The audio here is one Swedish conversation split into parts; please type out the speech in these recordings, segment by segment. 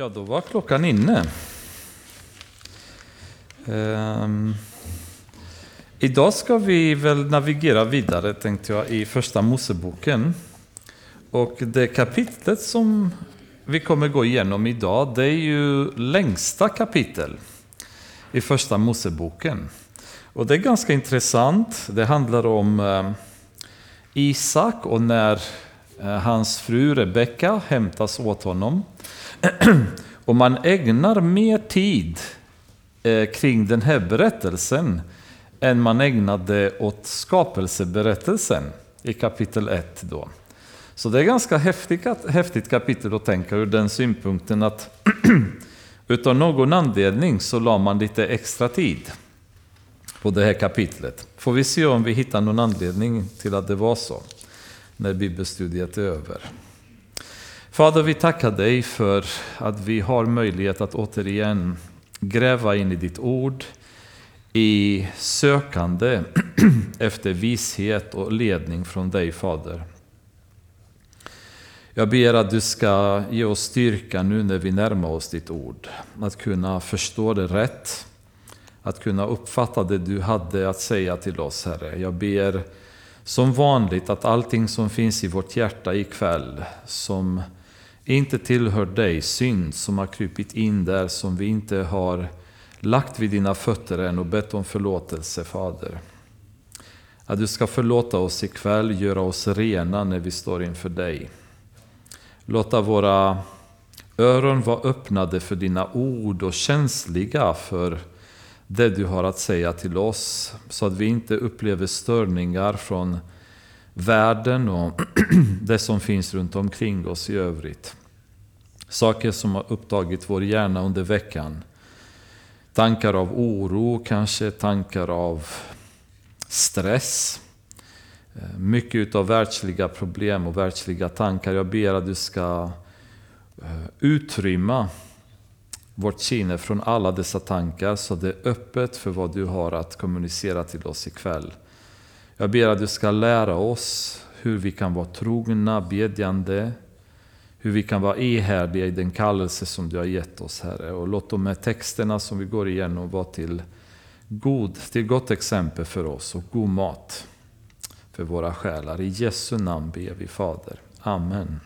Ja, då var klockan inne. Ehm, idag ska vi väl navigera vidare, tänkte jag, i Första Moseboken. Och det kapitlet som vi kommer gå igenom idag, det är ju längsta kapitel i Första Moseboken. Och det är ganska intressant. Det handlar om ehm, Isak och när Eh, hans fru Rebecka hämtas åt honom. Och man ägnar mer tid eh, kring den här berättelsen än man ägnade åt skapelseberättelsen i kapitel 1. Då. Så det är ganska häftigt, häftigt kapitel att tänka ur den synpunkten att utav någon anledning så la man lite extra tid på det här kapitlet. Får vi se om vi hittar någon anledning till att det var så när bibelstudiet är över. Fader, vi tackar dig för att vi har möjlighet att återigen gräva in i ditt ord i sökande efter vishet och ledning från dig, Fader. Jag ber att du ska ge oss styrka nu när vi närmar oss ditt ord. Att kunna förstå det rätt. Att kunna uppfatta det du hade att säga till oss, Herre. Jag ber som vanligt att allting som finns i vårt hjärta ikväll, som inte tillhör dig, synd som har krypit in där, som vi inte har lagt vid dina fötter än och bett om förlåtelse, Fader. Att du ska förlåta oss ikväll, göra oss rena när vi står inför dig. Låta våra öron vara öppnade för dina ord och känsliga för det du har att säga till oss, så att vi inte upplever störningar från världen och det som finns runt omkring oss i övrigt. Saker som har upptagit vår hjärna under veckan. Tankar av oro, kanske tankar av stress. Eh, mycket av världsliga problem och världsliga tankar. Jag ber att du ska eh, utrymma vårt sinne från alla dessa tankar så det är öppet för vad du har att kommunicera till oss ikväll. Jag ber att du ska lära oss hur vi kan vara trogna, bedjande, hur vi kan vara ihärdiga i den kallelse som du har gett oss, Herre. Och låt de här texterna som vi går igenom vara till, god, till gott exempel för oss och god mat för våra själar. I Jesu namn ber vi, Fader. Amen.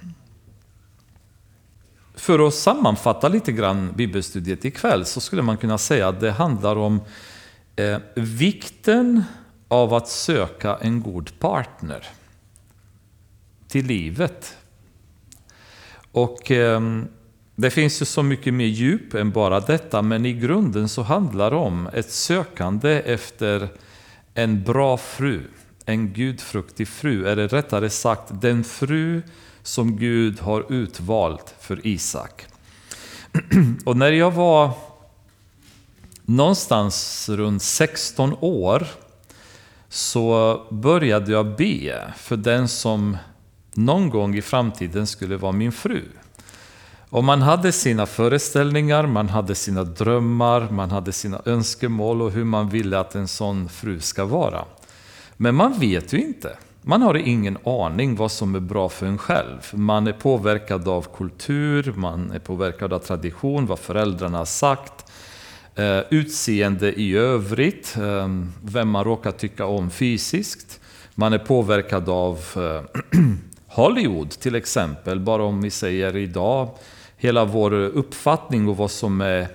För att sammanfatta lite grann bibelstudiet ikväll så skulle man kunna säga att det handlar om eh, vikten av att söka en god partner till livet. Och eh, det finns ju så mycket mer djup än bara detta, men i grunden så handlar det om ett sökande efter en bra fru, en gudfruktig fru, eller rättare sagt den fru som Gud har utvalt för Isak. Och när jag var någonstans runt 16 år så började jag be för den som någon gång i framtiden skulle vara min fru. Och man hade sina föreställningar, man hade sina drömmar, man hade sina önskemål och hur man ville att en sån fru ska vara. Men man vet ju inte. Man har ingen aning vad som är bra för en själv. Man är påverkad av kultur, man är påverkad av tradition, vad föräldrarna har sagt, eh, utseende i övrigt, ehm, vem man råkar tycka om fysiskt. Man är påverkad av eh, Hollywood till exempel, bara om vi säger idag, hela vår uppfattning och vad som är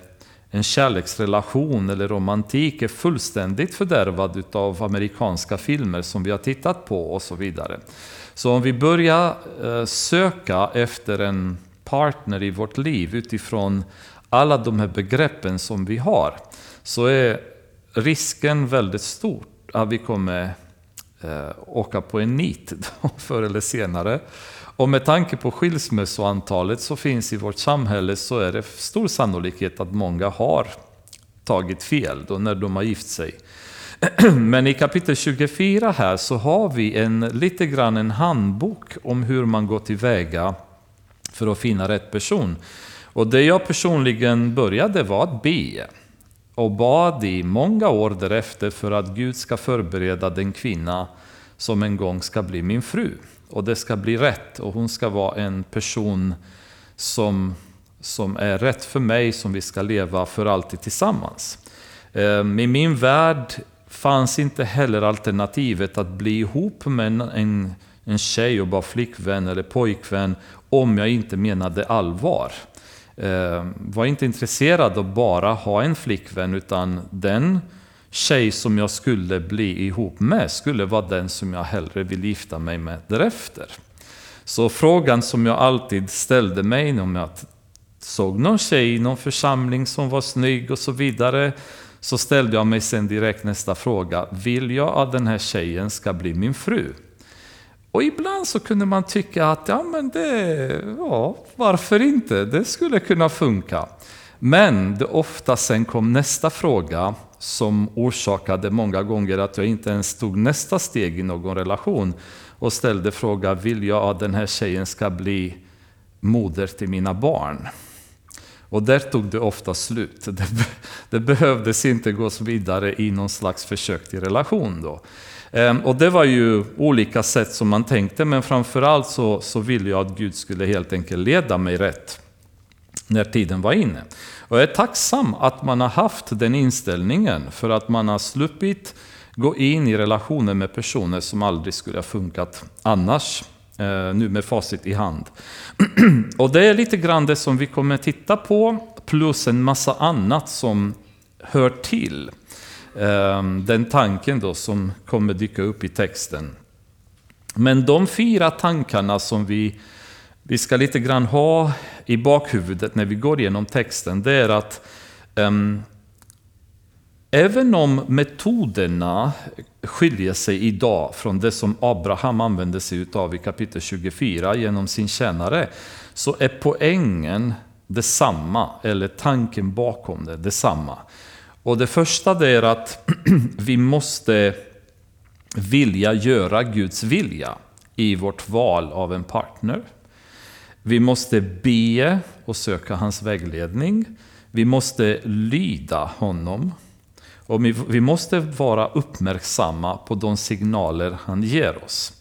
en kärleksrelation eller romantik är fullständigt fördärvad av amerikanska filmer som vi har tittat på och så vidare. Så om vi börjar eh, söka efter en partner i vårt liv utifrån alla de här begreppen som vi har, så är risken väldigt stor att vi kommer eh, åka på en nit förr eller senare. Och med tanke på skilsmässoantalet som finns i vårt samhälle så är det stor sannolikhet att många har tagit fel då när de har gift sig. Men i kapitel 24 här så har vi en, lite grann en handbok om hur man går tillväga för att finna rätt person. Och det jag personligen började var att be och bad i många år därefter för att Gud ska förbereda den kvinna som en gång ska bli min fru. Och det ska bli rätt och hon ska vara en person som som är rätt för mig, som vi ska leva för alltid tillsammans. Ehm, I min värld fanns inte heller alternativet att bli ihop med en, en tjej och bara flickvän eller pojkvän om jag inte menade allvar. Ehm, var inte intresserad av bara ha en flickvän utan den tjej som jag skulle bli ihop med skulle vara den som jag hellre vill gifta mig med därefter. Så frågan som jag alltid ställde mig om jag såg någon tjej i någon församling som var snygg och så vidare, så ställde jag mig sen direkt nästa fråga. Vill jag att den här tjejen ska bli min fru? Och ibland så kunde man tycka att, ja men det, ja, varför inte? Det skulle kunna funka. Men det ofta sen kom nästa fråga som orsakade många gånger att jag inte ens tog nästa steg i någon relation och ställde frågan, vill jag att den här tjejen ska bli moder till mina barn? Och där tog det ofta slut. Det, det behövdes inte gås vidare i någon slags försök till relation då. Ehm, och det var ju olika sätt som man tänkte, men framförallt så, så ville jag att Gud skulle helt enkelt leda mig rätt när tiden var inne. Och jag är tacksam att man har haft den inställningen, för att man har sluppit gå in i relationer med personer som aldrig skulle ha funkat annars. Eh, nu med facit i hand. Och det är lite grann det som vi kommer titta på, plus en massa annat som hör till eh, den tanken då som kommer dyka upp i texten. Men de fyra tankarna som vi, vi ska lite grann ha i bakhuvudet när vi går igenom texten, det är att um, Även om metoderna skiljer sig idag från det som Abraham använde sig av i kapitel 24 genom sin tjänare, så är poängen detsamma, eller tanken bakom det detsamma. Och det första det är att vi måste vilja göra Guds vilja i vårt val av en partner. Vi måste be och söka hans vägledning. Vi måste lyda honom. Och vi måste vara uppmärksamma på de signaler han ger oss.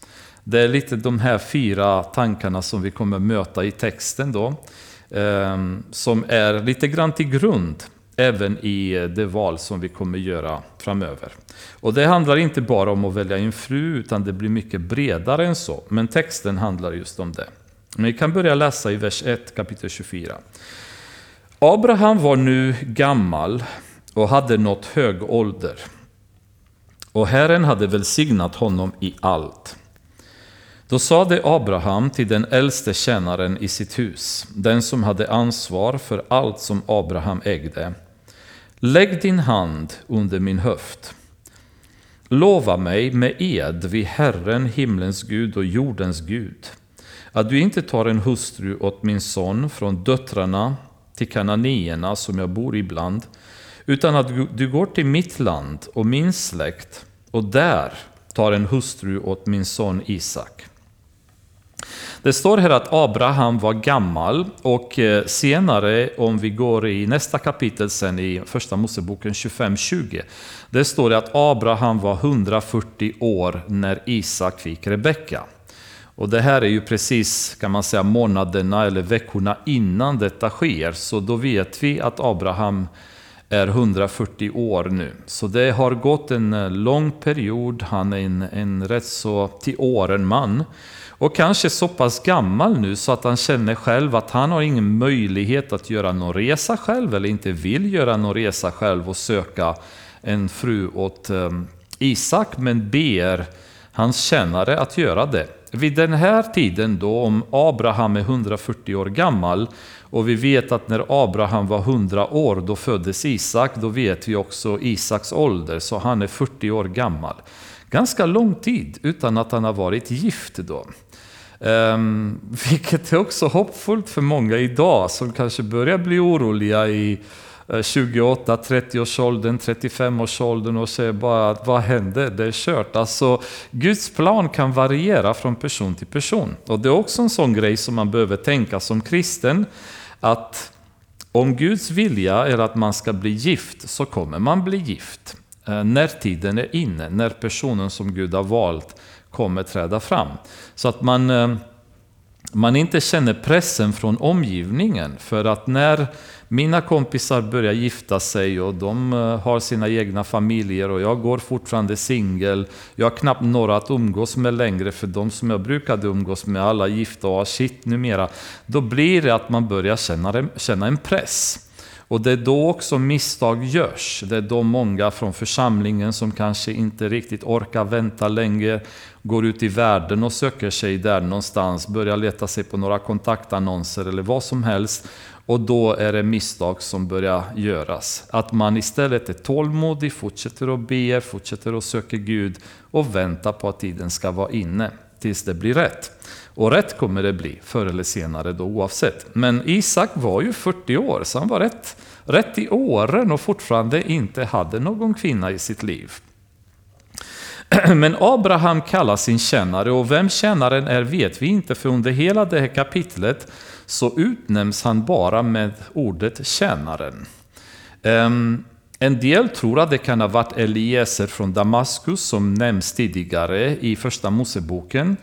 Det är lite de här fyra tankarna som vi kommer möta i texten då. Ehm, som är lite grann till grund även i det val som vi kommer göra framöver. Och det handlar inte bara om att välja en fru, utan det blir mycket bredare än så. Men texten handlar just om det. Men vi kan börja läsa i vers 1, kapitel 24. Abraham var nu gammal och hade nått hög ålder. Och Herren hade välsignat honom i allt. Då sade Abraham till den äldste tjänaren i sitt hus, den som hade ansvar för allt som Abraham ägde. Lägg din hand under min höft. Lova mig med ed vid Herren, himlens Gud och jordens Gud, att du inte tar en hustru åt min son från döttrarna till kananéerna som jag bor ibland, utan att du går till mitt land och min släkt och där tar en hustru åt min son Isak. Det står här att Abraham var gammal och eh, senare, om vi går i nästa kapitel sen i första Moseboken 25-20, det står det att Abraham var 140 år när Isak fick Rebecka. Och det här är ju precis, kan man säga, månaderna eller veckorna innan detta sker, så då vet vi att Abraham är 140 år nu. Så det har gått en eh, lång period, han är en, en rätt så till åren man. Och kanske så pass gammal nu så att han känner själv att han har ingen möjlighet att göra någon resa själv eller inte vill göra någon resa själv och söka en fru åt eh, Isak men ber hans tjänare att göra det. Vid den här tiden då, om Abraham är 140 år gammal och vi vet att när Abraham var 100 år, då föddes Isak, då vet vi också Isaks ålder, så han är 40 år gammal. Ganska lång tid utan att han har varit gift då. Um, vilket är också hoppfullt för många idag som kanske börjar bli oroliga i 28, 30-årsåldern, 35-årsåldern och säger bara att vad hände? Det är kört. Alltså, Guds plan kan variera från person till person. Och det är också en sån grej som man behöver tänka som kristen, att om Guds vilja är att man ska bli gift, så kommer man bli gift. Eh, när tiden är inne, när personen som Gud har valt kommer träda fram. Så att man, eh, man inte känner pressen från omgivningen. För att när mina kompisar börjar gifta sig och de eh, har sina egna familjer och jag går fortfarande singel. Jag har knappt några att umgås med längre för de som jag brukade umgås med, alla gifta och shit numera. Då blir det att man börjar känna, känna en press. Och det är då också misstag görs. Det är då många från församlingen som kanske inte riktigt orkar vänta länge går ut i världen och söker sig där någonstans, börjar leta sig på några kontaktannonser eller vad som helst. Och då är det misstag som börjar göras. Att man istället är tålmodig, fortsätter att be, fortsätter att söka Gud och väntar på att tiden ska vara inne tills det blir rätt. Och rätt kommer det bli förr eller senare då oavsett. Men Isak var ju 40 år, så han var rätt, rätt i åren och fortfarande inte hade någon kvinna i sitt liv. Men Abraham kallar sin tjänare och vem tjänaren är vet vi inte för under hela det här kapitlet så utnämns han bara med ordet tjänaren. En del tror att det kan ha varit Eliezer från Damaskus som nämns tidigare i första Moseboken.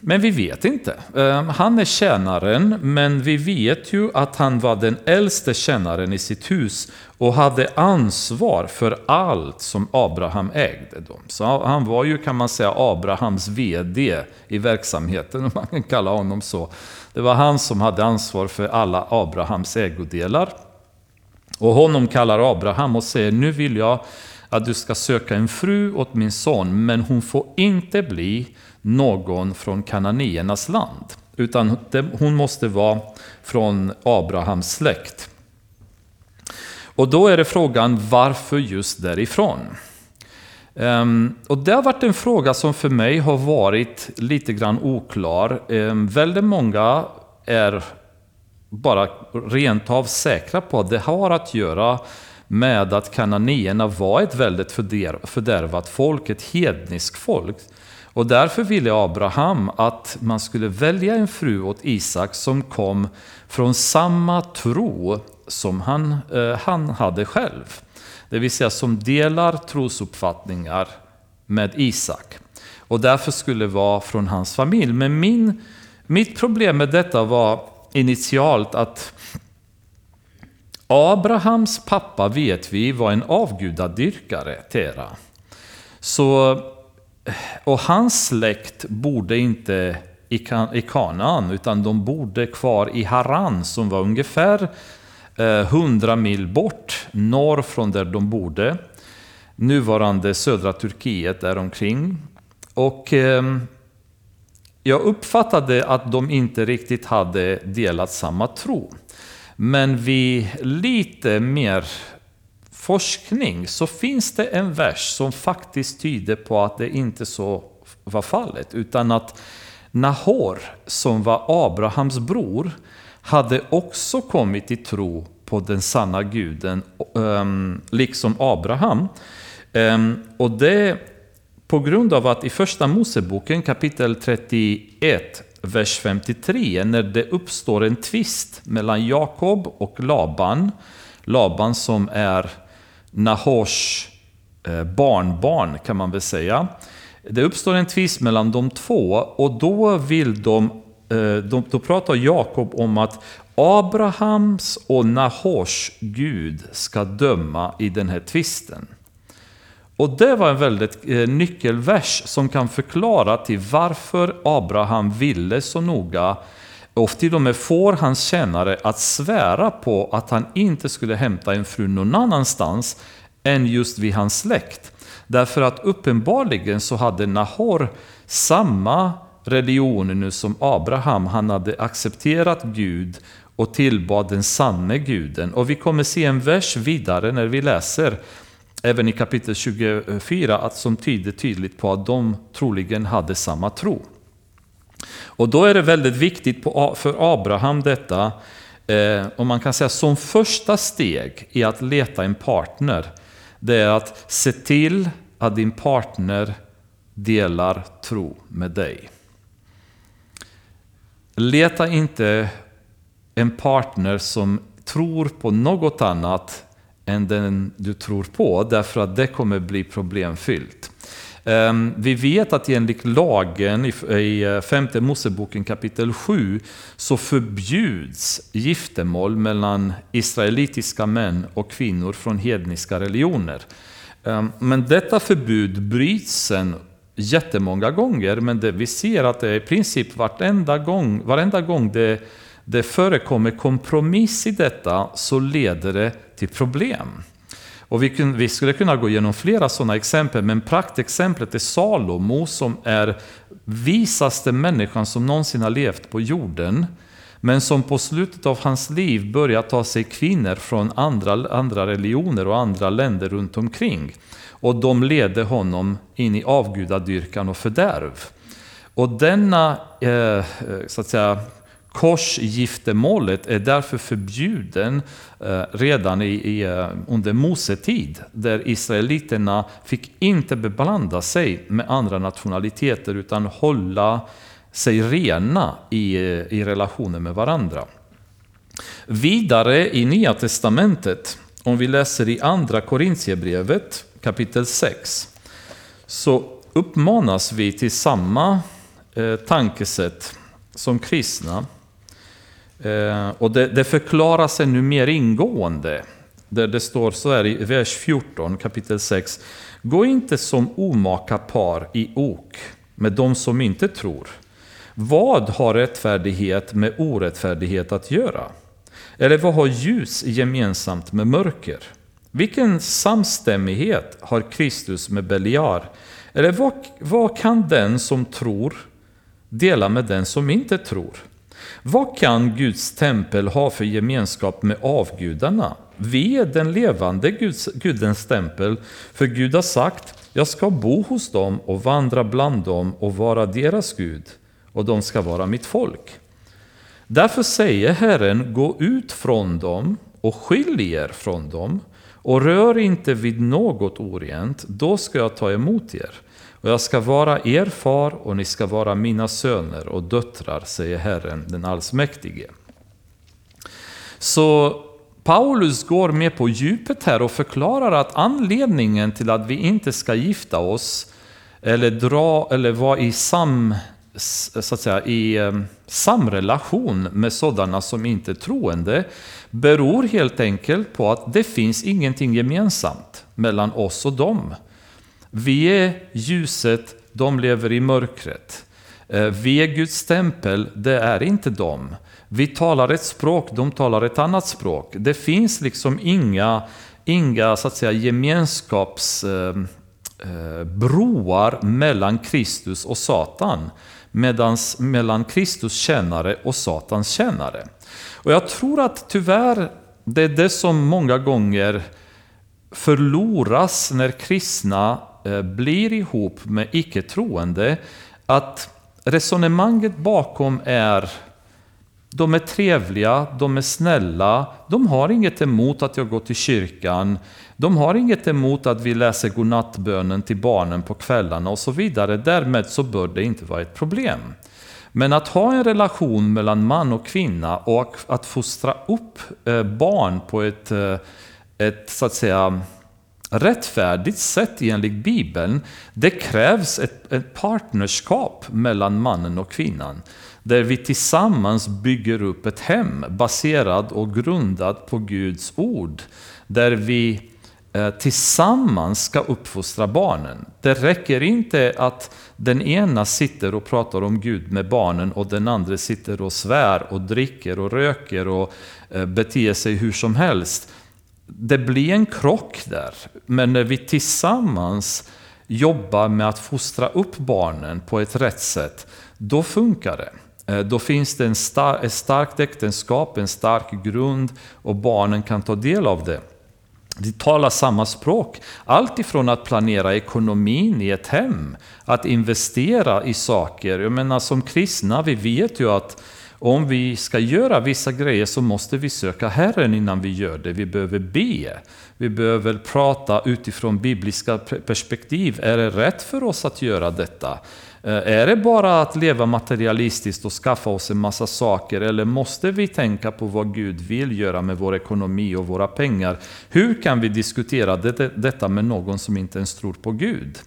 Men vi vet inte. Ehm, han är tjänaren, men vi vet ju att han var den äldste tjänaren i sitt hus och hade ansvar för allt som Abraham ägde. Dem. Så han var ju, kan man säga, Abrahams VD i verksamheten, om man kan kalla honom så. Det var han som hade ansvar för alla Abrahams ägodelar. Och honom kallar Abraham och säger, nu vill jag att du ska söka en fru åt min son, men hon får inte bli någon från kananiernas land, utan hon måste vara från Abrahams släkt. Och då är det frågan, varför just därifrån? Um, och det har varit en fråga som för mig har varit lite grann oklar. Um, väldigt många är bara rent av säkra på att det har att göra med att kananéerna var ett väldigt fördärvat folk, ett hedniskt folk. Och därför ville Abraham att man skulle välja en fru åt Isak som kom från samma tro som han, eh, han hade själv. Det vill säga som delar trosuppfattningar med Isak. Och därför skulle det vara från hans familj. Men min, mitt problem med detta var initialt att Abrahams pappa vet vi var en avgudadyrkare, Tera. Så, och hans släkt bodde inte i, Kanaan, utan de bodde kvar i Haran som var ungefär eh, 100 mil bort, norr från där de bodde. Nuvarande södra Turkiet däromkring. Och ehm, jag uppfattade att de inte riktigt hade delat samma tro. Men vid lite mer forskning så finns det en vers som faktiskt tyder på att det inte så var fallet. Utan att Nahor, som var Abrahams bror, hade också kommit i tro på den sanna guden, ehm, liksom Abraham. Ehm, och det på grund av att i första Moseboken kapitel 31, vers 53, när det uppstår en tvist mellan Jakob och Laban, Laban som är Nahors eh, barnbarn kan man väl säga. Det uppstår en tvist mellan de två och då vill de eh, då pratar Jakob om att Abrahams och Nahors Gud ska döma i den här tvisten. Och det var en väldigt eh, nyckelvers som kan förklara till varför Abraham ville så noga och till och med får hans tjänare att svära på att han inte skulle hämta en fru någon annanstans än just vid hans släkt. Därför att uppenbarligen så hade Nahor samma religion nu som Abraham. Han hade accepterat Gud och tillbad den sanne guden. Och vi kommer se en vers vidare när vi läser även i kapitel 24 att som tyder tydligt på att de troligen hade samma tro. Och då är det väldigt viktigt för Abraham detta, eh, om man kan säga som första steg i att leta en partner, det är att se till att din partner delar tro med dig. Leta inte en partner som tror på något annat än den du tror på, därför att det kommer bli problemfyllt. Ehm, vi vet att enligt lagen i eh, femte Moseboken kapitel 7 så förbjuds giftermål mellan israelitiska män och kvinnor från hedniska religioner. Ehm, men detta förbud bryts sen jättemånga gånger, men det, vi ser att det är i princip varenda gång, varenda gång det, det förekommer kompromiss i detta så leder det till problem. Och vi, vi, skulle kunna gå igenom flera sådana exempel, men praktexemplet är Salomo som är visaste människan som någonsin har levt på jorden. Men som på slutet av hans liv börjar ta sig kvinnor från andra, andra religioner och andra länder runt omkring. Och de leder honom in i avgudadyrkan och fördärv. Och denna eh, eh så att säga, Korsgiftermålet är därför förbjuden eh, redan i, i, eh, under Mosetid, där israeliterna fick inte beblanda sig med andra nationaliteter utan hålla sig rena i, eh, i relationer med varandra. Vidare i Nya Testamentet, om vi läser i Andra Korintierbrevet kapitel 6, så uppmanas vi till samma eh, tankesätt som kristna. Eh, och det, det förklarar sig nu mer ingående. Där det står så här i vers 14 kapitel 6. Gå inte som omaka par i ok med de som inte tror. Vad har rättfärdighet med orättfärdighet att göra? Eller vad har ljus gemensamt med mörker? Vilken samstämmighet har Kristus med Beliar? Eller vad, vad kan den som tror dela med den som inte tror? Vad kan Guds tempel ha för gemenskap med avgudarna? Vi är den levande Guds, Gudens tempel, för Gud har sagt, jag ska bo hos dem och vandra bland dem och vara deras Gud, och de ska vara mitt folk. Därför säger Herren, gå ut från dem och skilj er från dem, och rör inte vid något orent, då ska jag ta emot er. Och jag ska vara er far och ni ska vara mina söner och döttrar, säger Herren den allsmäktige. Så Paulus går med på djupet här och förklarar att anledningen till att vi inte ska gifta oss eller dra eller vara i sam, så att säga, i eh, samrelation med sådana som inte är troende beror helt enkelt på att det finns ingenting gemensamt mellan oss och dem. Vi är ljuset, de lever i mörkret. Eh, vi är Guds tempel, det är inte de. Vi talar ett språk, de talar ett annat språk. Det finns liksom inga, inga så att säga, gemenskapsbroar eh, eh, mellan Kristus och Satan. Medans mellan Kristus tjänare och Satans tjänare. Och jag tror att tyvärr, det är det som många gånger förloras när kristna Eh, blir ihop med icke-troende, att resonemanget bakom är de är trevliga, de är snälla, de har inget emot att jag går till kyrkan, de har inget emot att vi läser godnattbönen till barnen på kvällarna och så vidare. Därmed så bör det inte vara ett problem. Men att ha en relation mellan man och kvinna och att fostra upp eh, barn på ett, eh, ett så att säga rättfärdigt sett, enligt Bibeln, det krävs ett, ett partnerskap mellan mannen och kvinnan. Där vi tillsammans bygger upp ett hem baserat och grundat på Guds ord. Där vi eh, tillsammans ska uppfostra barnen. Det räcker inte att den ena sitter och pratar om Gud med barnen och den andra sitter och svär och dricker och röker och eh, beter sig hur som helst det blir en krock där. Men när vi tillsammans jobbar med att fostra upp barnen på ett rätt sätt, då funkar det. Eh, då finns det en star ett starkt äktenskap, en stark grund och barnen kan ta del av det. De talar samma språk. Allt ifrån att planera ekonomin i ett hem, att investera i saker. Jag menar som kristna, vi vet ju att om vi ska göra vissa grejer så måste vi söka Herren innan vi gör det. Vi behöver be. Vi behöver prata utifrån bibliska perspektiv. Är det rätt för oss att göra detta? Eh, är det bara att leva materialistiskt och skaffa oss en massa saker eller måste vi tänka på vad Gud vill göra med vår ekonomi och våra pengar? Hur kan vi diskutera detta med någon som inte ens tror på Gud?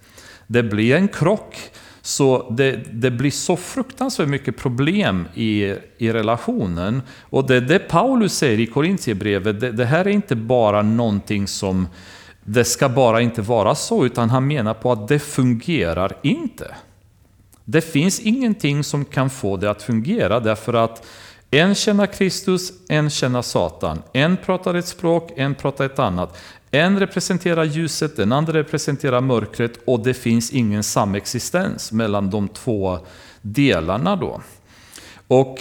Det blir en krock. Så det, det, blir så fruktansvärt mycket problem i, i relationen. Och det det Paulus säger i Korintierbrevet, det, det här är inte bara någonting som det ska bara inte vara så, utan han menar på att det fungerar inte. Det finns ingenting som kan få det att fungera därför att en känner Kristus, en känner Satan. En pratar ett språk, en pratar ett annat. En representerar ljuset, den andra representerar mörkret och det finns ingen samexistens mellan de två delarna då. Och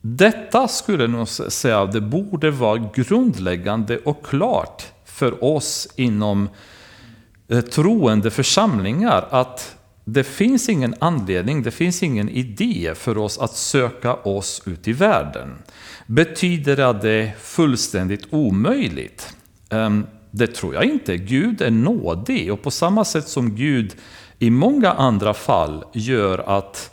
detta skulle jag nog säga, det borde vara grundläggande och klart för oss inom eh, troende församlingar att det finns ingen anledning, det finns ingen idé för oss att söka oss ut i världen. Betyder det att det är fullständigt omöjligt? Ehm, det tror jag inte. Gud är nådig och på samma sätt som Gud i många andra fall gör att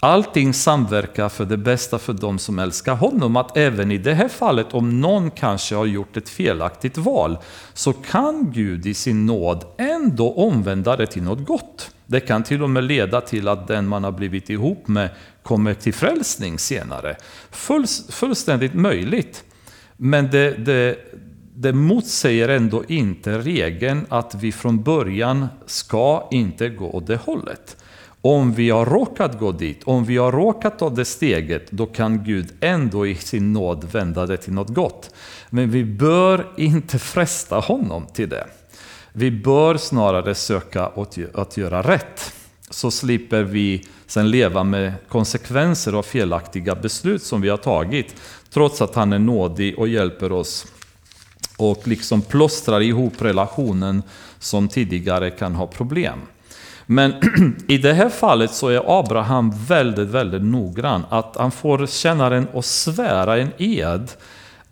allting samverkar för det bästa för de som älskar honom. Att även i det här fallet, om någon kanske har gjort ett felaktigt val, så kan Gud i sin nåd ändå omvända det till något gott. Det kan till och med leda till att den man har blivit ihop med kommer till frälsning senare. Full, fullständigt möjligt. Men det, det, det motsäger ändå inte regeln att vi från början ska inte gå åt det hållet. Om vi har råkat gå dit, om vi har råkat ta det steget, då kan Gud ändå i sin nåd vända det till något gott. Men vi bör inte fresta honom till det. Vi bör snarare söka att göra rätt. Så slipper vi sen leva med konsekvenser av felaktiga beslut som vi har tagit. Trots att han är nådig och hjälper oss och liksom plåstrar ihop relationen som tidigare kan ha problem. Men i det här fallet så är Abraham väldigt, väldigt noggrann. Att han får tjänaren att svära en ed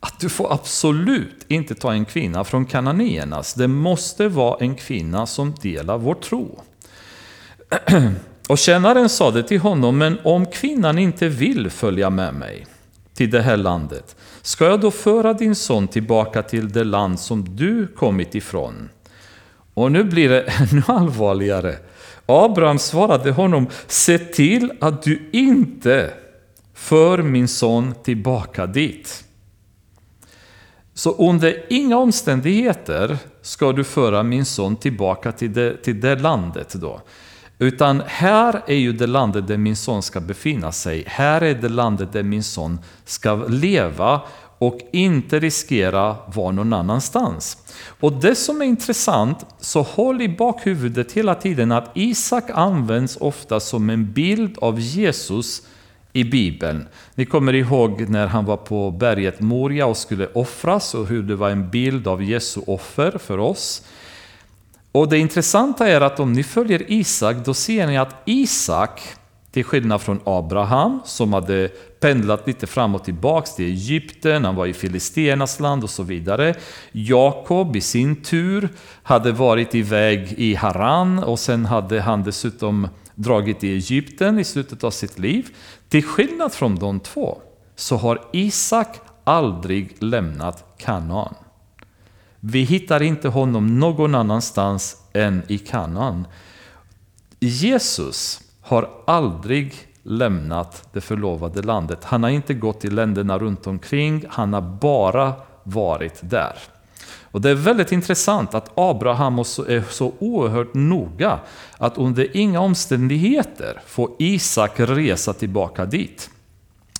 att du får absolut inte ta en kvinna från kananéernas. Det måste vara en kvinna som delar vår tro. Och tjänaren sade till honom, men om kvinnan inte vill följa med mig till det här landet, ska jag då föra din son tillbaka till det land som du kommit ifrån? Och nu blir det ännu allvarligare. Abraham svarade honom, se till att du inte för min son tillbaka dit. Så under inga omständigheter ska du föra min son tillbaka till det, till det landet då. Utan här är ju det landet där min son ska befinna sig. Här är det landet där min son ska leva och inte riskera vara någon annanstans. Och det som är intressant, så håll i bakhuvudet hela tiden att Isak används ofta som en bild av Jesus i Bibeln. Ni kommer ihåg när han var på berget Moria och skulle offras och hur det var en bild av Jesu offer för oss. Och det intressanta är att om ni följer Isak, då ser ni att Isak, till skillnad från Abraham, som hade pendlat lite fram och tillbaka till Egypten, han var i Filisternas land och så vidare. Jakob i sin tur hade varit iväg i Haran och sen hade han dessutom dragit till Egypten i slutet av sitt liv. Till skillnad från de två så har Isak aldrig lämnat Kanaan. Vi hittar inte honom någon annanstans än i Kanaan. Jesus har aldrig lämnat det förlovade landet. Han har inte gått till länderna runt omkring, han har bara varit där. Och Det är väldigt intressant att Abraham är så oerhört noga att under inga omständigheter får Isak resa tillbaka dit.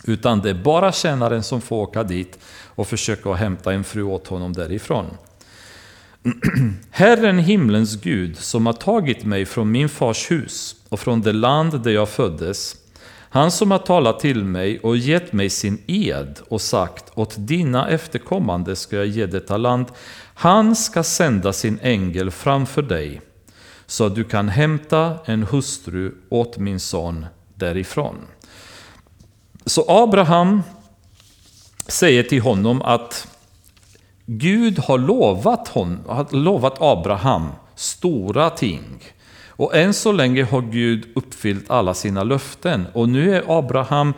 Utan det är bara tjänaren som får åka dit och försöka hämta en fru åt honom därifrån. Herren himlens Gud som har tagit mig från min fars hus och från det land där jag föddes, han som har talat till mig och gett mig sin ed och sagt åt dina efterkommande ska jag ge detta land, han ska sända sin ängel framför dig så att du kan hämta en hustru åt min son därifrån. Så Abraham säger till honom att Gud har lovat, hon, har lovat Abraham stora ting. Och än så länge har Gud uppfyllt alla sina löften. Och nu är Abraham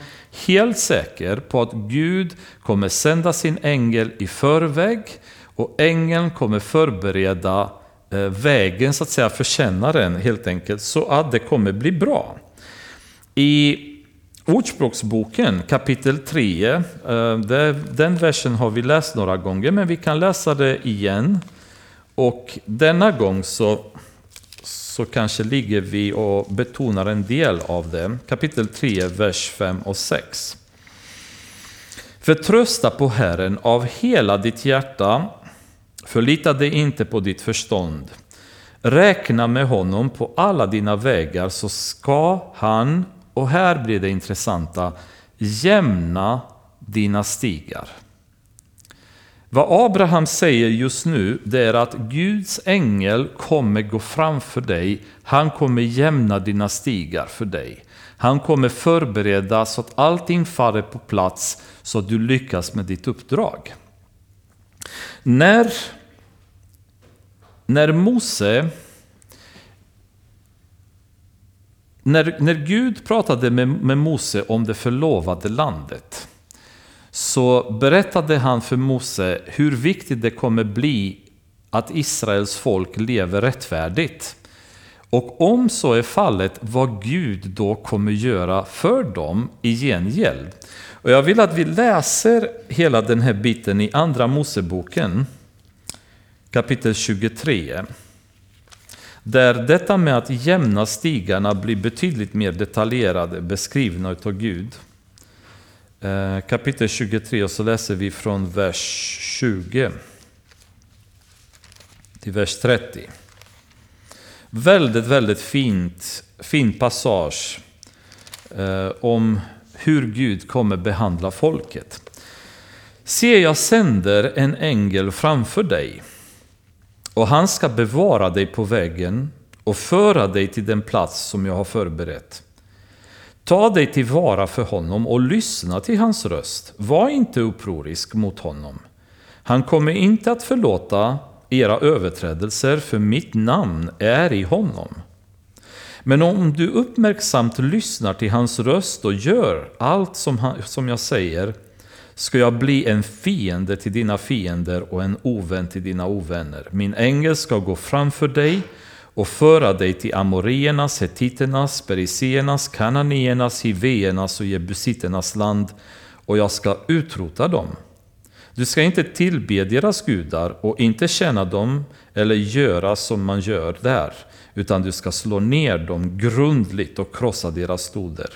helt säker på att Gud kommer sända sin ängel i förväg och ängeln kommer förbereda eh, vägen så att säga för kännaren helt enkelt så att det kommer bli bra. I Ordspråksboken kapitel 3, eh, den versen har vi läst några gånger men vi kan läsa det igen. Och denna gång så, så kanske ligger vi och betonar en del av det. Kapitel 3, vers 5 och 6. Förtrösta på Herren av hela ditt hjärta. Förlita dig inte på ditt förstånd. Räkna med honom på alla dina vägar så ska han, och här blir det intressanta, jämna dina stigar. Vad Abraham säger just nu det är att Guds ängel kommer gå framför dig. Han kommer jämna dina stigar för dig. Han kommer förbereda så att allting faller på plats så att du lyckas med ditt uppdrag. När, när Mose när, när Gud pratade med, med Mose om det förlovade landet så berättade han för Mose hur viktigt det kommer bli att Israels folk lever rättfärdigt. Och om så är fallet, vad Gud då kommer göra för dem i gengäld. Och jag vill att vi läser hela den här biten i Andra Moseboken, kapitel 23. Där detta med att jämna stigarna blir betydligt mer detaljerade beskrivna av Gud. Eh, kapitel 23 och så läser vi från vers 20 till vers 30. Väldigt, väldigt fint, fin passage eh, om hur Gud kommer behandla folket. Se, jag sänder en ängel framför dig och han ska bevara dig på vägen och föra dig till den plats som jag har förberett. Ta dig tillvara för honom och lyssna till hans röst. Var inte upprorisk mot honom. Han kommer inte att förlåta era överträdelser, för mitt namn är i honom. Men om du uppmärksamt lyssnar till hans röst och gör allt som, han, som jag säger, ska jag bli en fiende till dina fiender och en ovän till dina ovänner. Min ängel ska gå framför dig och föra dig till amoriernas, hetiternas, periseernas, kananéernas, hiveernas och jebusiternas land och jag ska utrota dem. Du ska inte tillbe deras gudar och inte tjäna dem eller göra som man gör där, utan du ska slå ner dem grundligt och krossa deras stoder.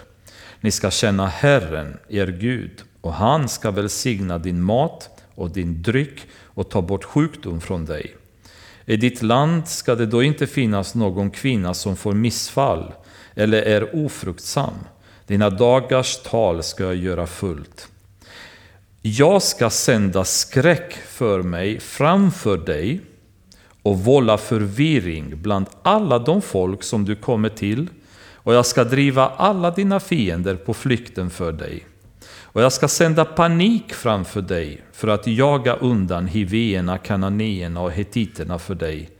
Ni ska känna Herren, er Gud, och han ska välsigna din mat och din dryck och ta bort sjukdom från dig. I ditt land ska det då inte finnas någon kvinna som får missfall eller är ofruktsam. Dina dagars tal ska jag göra fullt. Jag ska sända skräck för mig framför dig och vålla förvirring bland alla de folk som du kommer till och jag ska driva alla dina fiender på flykten för dig. Och jag ska sända panik framför dig för att jaga undan hivéerna, kananéerna och hetiterna för dig.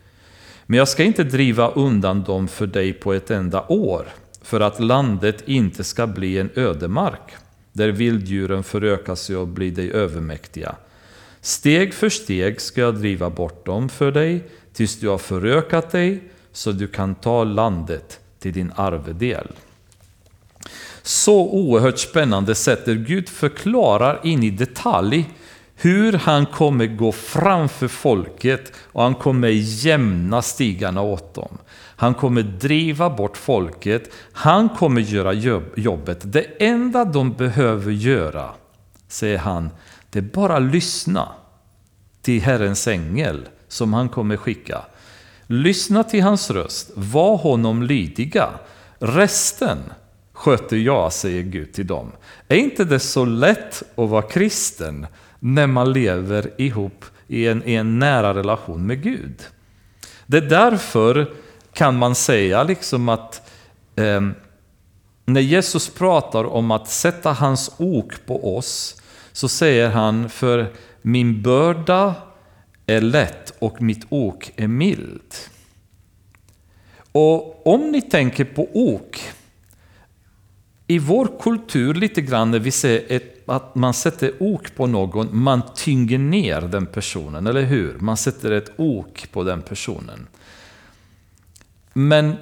Men jag ska inte driva undan dem för dig på ett enda år, för att landet inte ska bli en ödemark, där vilddjuren förökar sig och blir dig övermäktiga. Steg för steg ska jag driva bort dem för dig, tills du har förökat dig, så du kan ta landet till din arvedel så oerhört spännande sätt där Gud förklarar in i detalj hur han kommer gå framför folket och han kommer jämna stigarna åt dem. Han kommer driva bort folket, han kommer göra jobbet. Det enda de behöver göra, säger han, det är bara lyssna till Herrens ängel som han kommer skicka. Lyssna till hans röst, var honom lydiga. Resten, sköter jag, säger Gud till dem. Är inte det så lätt att vara kristen när man lever ihop i en, i en nära relation med Gud? Det är därför kan man säga liksom att eh, när Jesus pratar om att sätta hans ok på oss så säger han för min börda är lätt och mitt ok är mild. Och om ni tänker på ok i vår kultur lite grann när vi ser ett, att man sätter ok på någon, man tynger ner den personen, eller hur? Man sätter ett ok på den personen. Men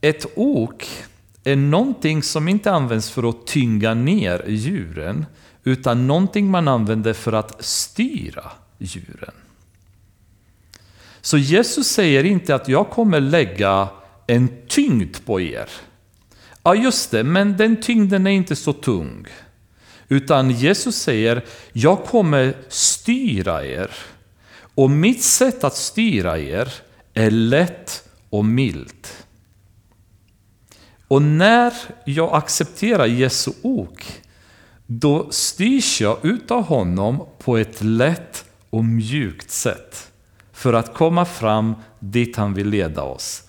ett ok är någonting som inte används för att tynga ner djuren, utan någonting man använder för att styra djuren. Så Jesus säger inte att jag kommer lägga en tyngd på er. Ja, just det, men den tyngden är inte så tung. Utan Jesus säger, jag kommer styra er. Och mitt sätt att styra er är lätt och milt. Och när jag accepterar Jesu ok, då styrs jag utav honom på ett lätt och mjukt sätt. För att komma fram dit han vill leda oss.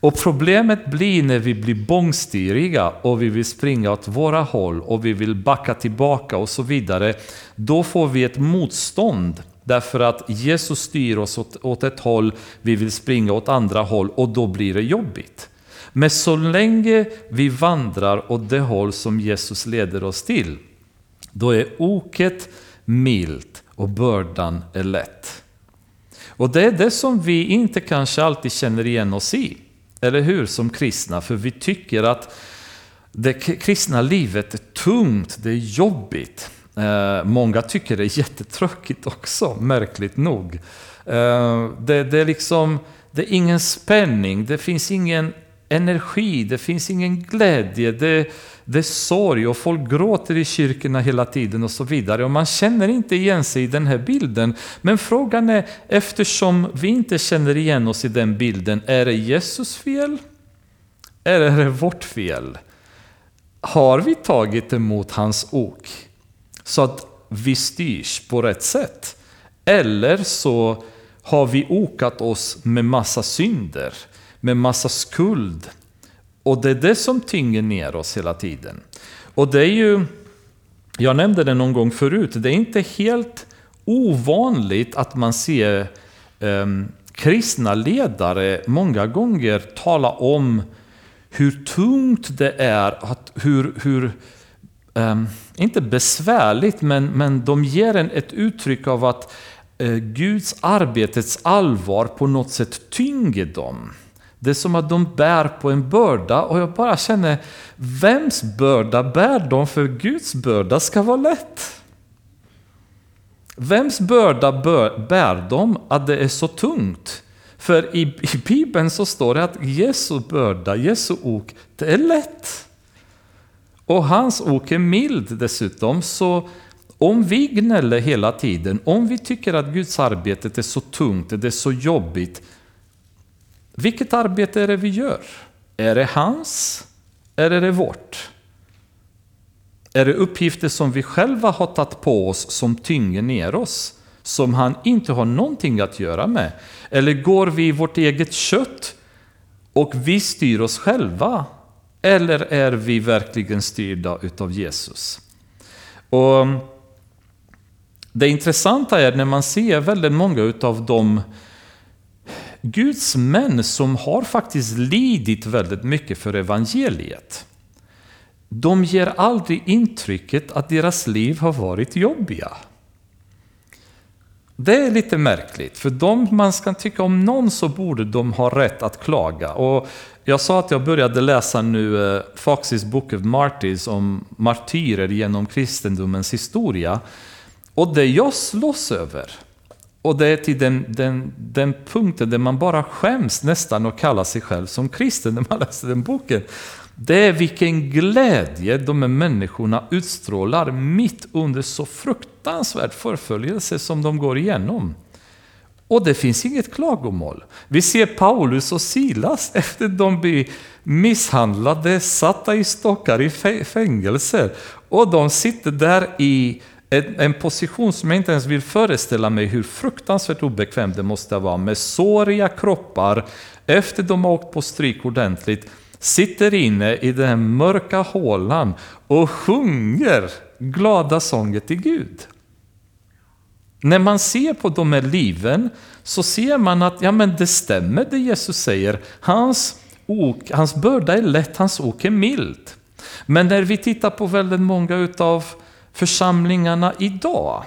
Och problemet blir när vi blir bångstyriga och vi vill springa åt våra håll och vi vill backa tillbaka och så vidare. Då får vi ett motstånd därför att Jesus styr oss åt, åt ett håll, vi vill springa åt andra håll och då blir det jobbigt. Men så länge vi vandrar åt det håll som Jesus leder oss till, då är oket milt och bördan är lätt. Och det är det som vi inte kanske alltid känner igen oss i. Eller hur? Som kristna. För vi tycker att det kristna livet är tungt, det är jobbigt. Eh, många tycker det är jättetråkigt också, märkligt nog. Eh, det, det, är liksom, det är ingen spänning, det finns ingen energi, det finns ingen glädje, det, det är sorg och folk gråter i kyrkorna hela tiden och så vidare. Och man känner inte igen sig i den här bilden. Men frågan är, eftersom vi inte känner igen oss i den bilden, är det Jesus fel? Eller är det vårt fel? Har vi tagit emot hans ok så att vi styrs på rätt sätt? Eller så har vi okat oss med massa synder, med massa skuld, och det är det som tynger ner oss hela tiden. Och det är ju, jag nämnde det någon gång förut, det är inte helt ovanligt att man ser um, kristna ledare många gånger tala om hur tungt det är, att, hur, hur um, inte besvärligt, men, men de ger en ett uttryck av att uh, Guds arbetets allvar på något sätt tynger dem. Det är som att de bär på en börda och jag bara känner, vems börda bär de? För Guds börda ska vara lätt. Vems börda bär de att det är så tungt? För i, i Bibeln så står det att Jesu börda, Jesu ok, det är lätt. Och hans ok är mild dessutom, så om vi gnäller hela tiden, om vi tycker att Guds arbete är så tungt, det är så jobbigt, vilket arbete är det vi gör? Är det hans? Eller är det vårt? Är det uppgifter som vi själva har tagit på oss som tynger ner oss? Som han inte har någonting att göra med? Eller går vi i vårt eget kött och vi styr oss själva? Eller är vi verkligen styrda utav Jesus? Och mm, det intressanta är när man ser väldigt många utav de Guds män som har faktiskt lidit väldigt mycket för evangeliet. De ger aldrig intrycket att deras liv har varit jobbiga. Det är lite märkligt, för de man ska tycka om någon så borde de ha rätt att klaga. Och jag sa att jag började läsa nu eh, Foxys Book of Martyrs om martyrer genom kristendomens historia. Och det jag slåss över, och det är till den, den, den punkten där man bara skäms nästan och kallar sig själv som kristen när man läser den boken. Det är vilken glädje de här människorna utstrålar mitt under så fruktansvärd förföljelse som de går igenom. Och det finns inget klagomål. Vi ser Paulus och Silas efter de blir misshandlade, satta i stockar i fängelser. Och de sitter där i en, position som jag inte ens vill föreställa mig hur fruktansvärt obekväm det måste vara med såriga kroppar efter de har åkt på stryk ordentligt, sitter inne i den mörka hålan och sjunger glada sånger till Gud. När man ser på de här liven så ser man att ja, men det stämmer det Jesus säger. Hans, ok, hans börda är lätt, hans ok är mild. Men när vi tittar på väldigt många utav församlingarna idag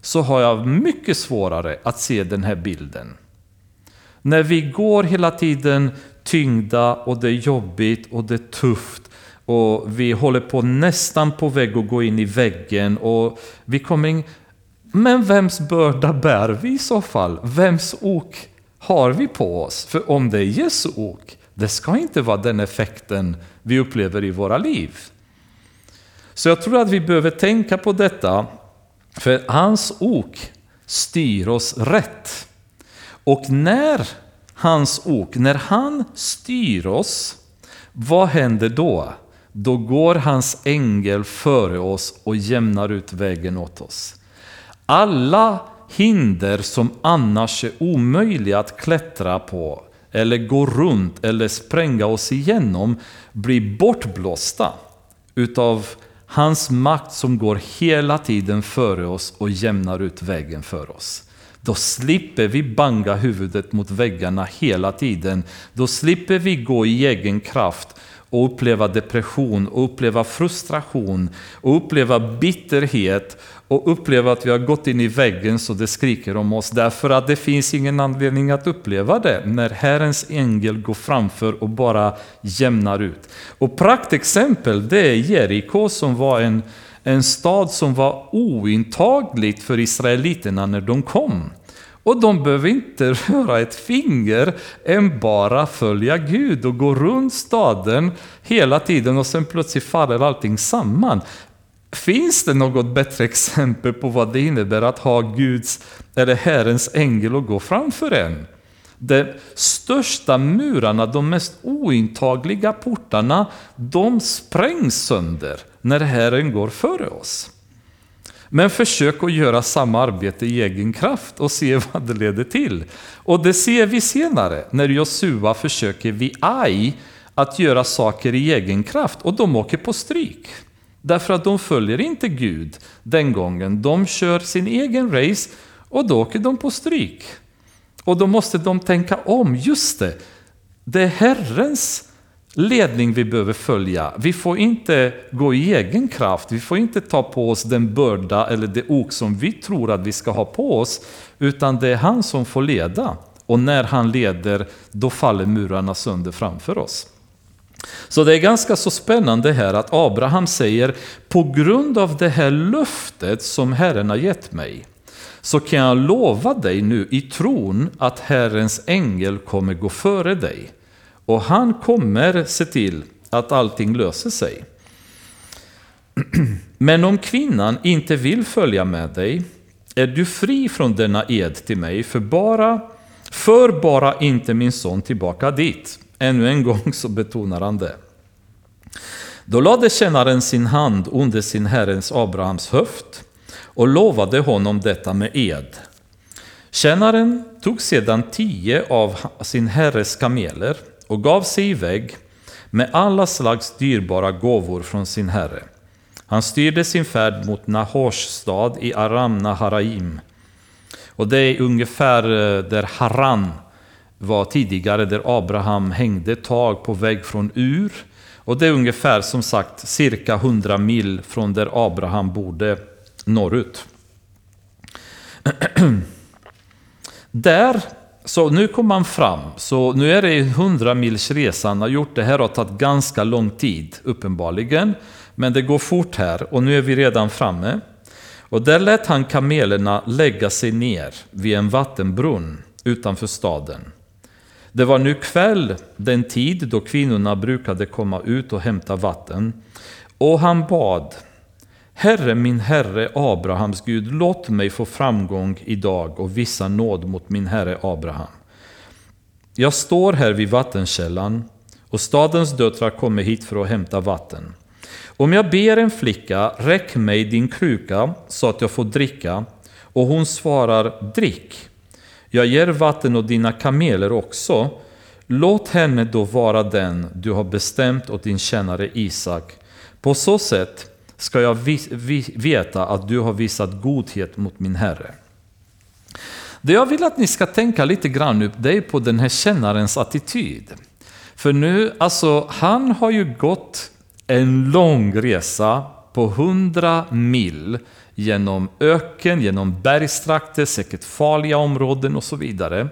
så har jag mycket svårare att se den här bilden. När vi går hela tiden tyngda och det är jobbigt och det är tufft och vi håller på nästan på väg att gå in i väggen och vi kommer in. Men vems börda bär vi i så fall? Vems ok har vi på oss? För om det är Jesu ok, det ska inte vara den effekten vi upplever i våra liv. Så jag tror att vi behöver tänka på detta, för hans ok styr oss rätt. Och när hans ok, när han styr oss, vad händer då? Då går hans ängel före oss och jämnar ut vägen åt oss. Alla hinder som annars är omöjliga att klättra på eller gå runt eller spränga oss igenom blir bortblåsta utav hans makt som går hela tiden före oss och jämnar ut vägen för oss. Då slipper vi banga huvudet mot väggarna hela tiden. Då slipper vi gå i egen kraft och uppleva depression och uppleva frustration och uppleva bitterhet och uppleva att vi har gått in i väggen så det skriker om oss. Därför att det finns ingen anledning att uppleva det när Herrens ängel går framför och bara jämnar ut. Och praktexempel det är Jeriko som var en, en stad som var ointagligt för israeliterna när de kom. Och de behöver inte röra ett finger än bara följa Gud och gå runt staden hela tiden och sen plötsligt faller allting samman. Finns det något bättre exempel på vad det innebär att ha Guds eller Herrens ängel och gå framför en? De största murarna, de mest ointagliga portarna, de sprängs sönder när Herren går före oss. Men försök att göra samma arbete i egen kraft och se vad det leder till. Och det ser vi senare när Josua försöker vid Ai att göra saker i egen kraft och de åker på stryk. Därför att de följer inte Gud den gången. De kör sin egen race och då åker de på stryk. Och då måste de tänka om, just det, det är Herrens ledning vi behöver följa. Vi får inte gå i egen kraft, vi får inte ta på oss den börda eller det ok som vi tror att vi ska ha på oss, utan det är han som får leda. Och när han leder, då faller murarna sönder framför oss. Så det är ganska så spännande här att Abraham säger, på grund av det här löftet som Herren har gett mig, så kan jag lova dig nu i tron att Herrens ängel kommer gå före dig. Och han kommer se till att allting löser sig. Men om kvinnan inte vill följa med dig är du fri från denna ed till mig, för bara, för bara inte min son tillbaka dit. Ännu en gång så betonar han det. Då lade tjänaren sin hand under sin herrens Abrahams höft och lovade honom detta med ed. Tjänaren tog sedan tio av sin herres kameler och gav sig iväg med alla slags dyrbara gåvor från sin herre. Han styrde sin färd mot Nahors stad i Aram Naharaim. Och det är ungefär eh, där Haran var tidigare, där Abraham hängde tag på väg från Ur. Och det är ungefär som sagt cirka 100 mil från där Abraham bodde norrut. där så nu kom man fram, så nu är det 100 mils resa han har gjort. Det här har tagit ganska lång tid, uppenbarligen. Men det går fort här och nu är vi redan framme. Och där lät han kamelerna lägga sig ner vid en vattenbrunn utanför staden. Det var nu kväll, den tid då kvinnorna brukade komma ut och hämta vatten. Och han bad, Herre, min Herre, Abrahams Gud, låt mig få framgång idag och visa nåd mot min Herre Abraham. Jag står här vid vattenkällan och stadens döttrar kommer hit för att hämta vatten. Om jag ber en flicka, räck mig din kruka så att jag får dricka, och hon svarar, drick. Jag ger vatten åt dina kameler också. Låt henne då vara den du har bestämt åt din tjänare Isak. På så sätt ska jag veta att du har visat godhet mot min Herre. Det jag vill att ni ska tänka lite grann upp, det är på den här kännarens attityd. För nu, alltså han har ju gått en lång resa på hundra mil genom öken, genom bergstrakter, säkert farliga områden och så vidare.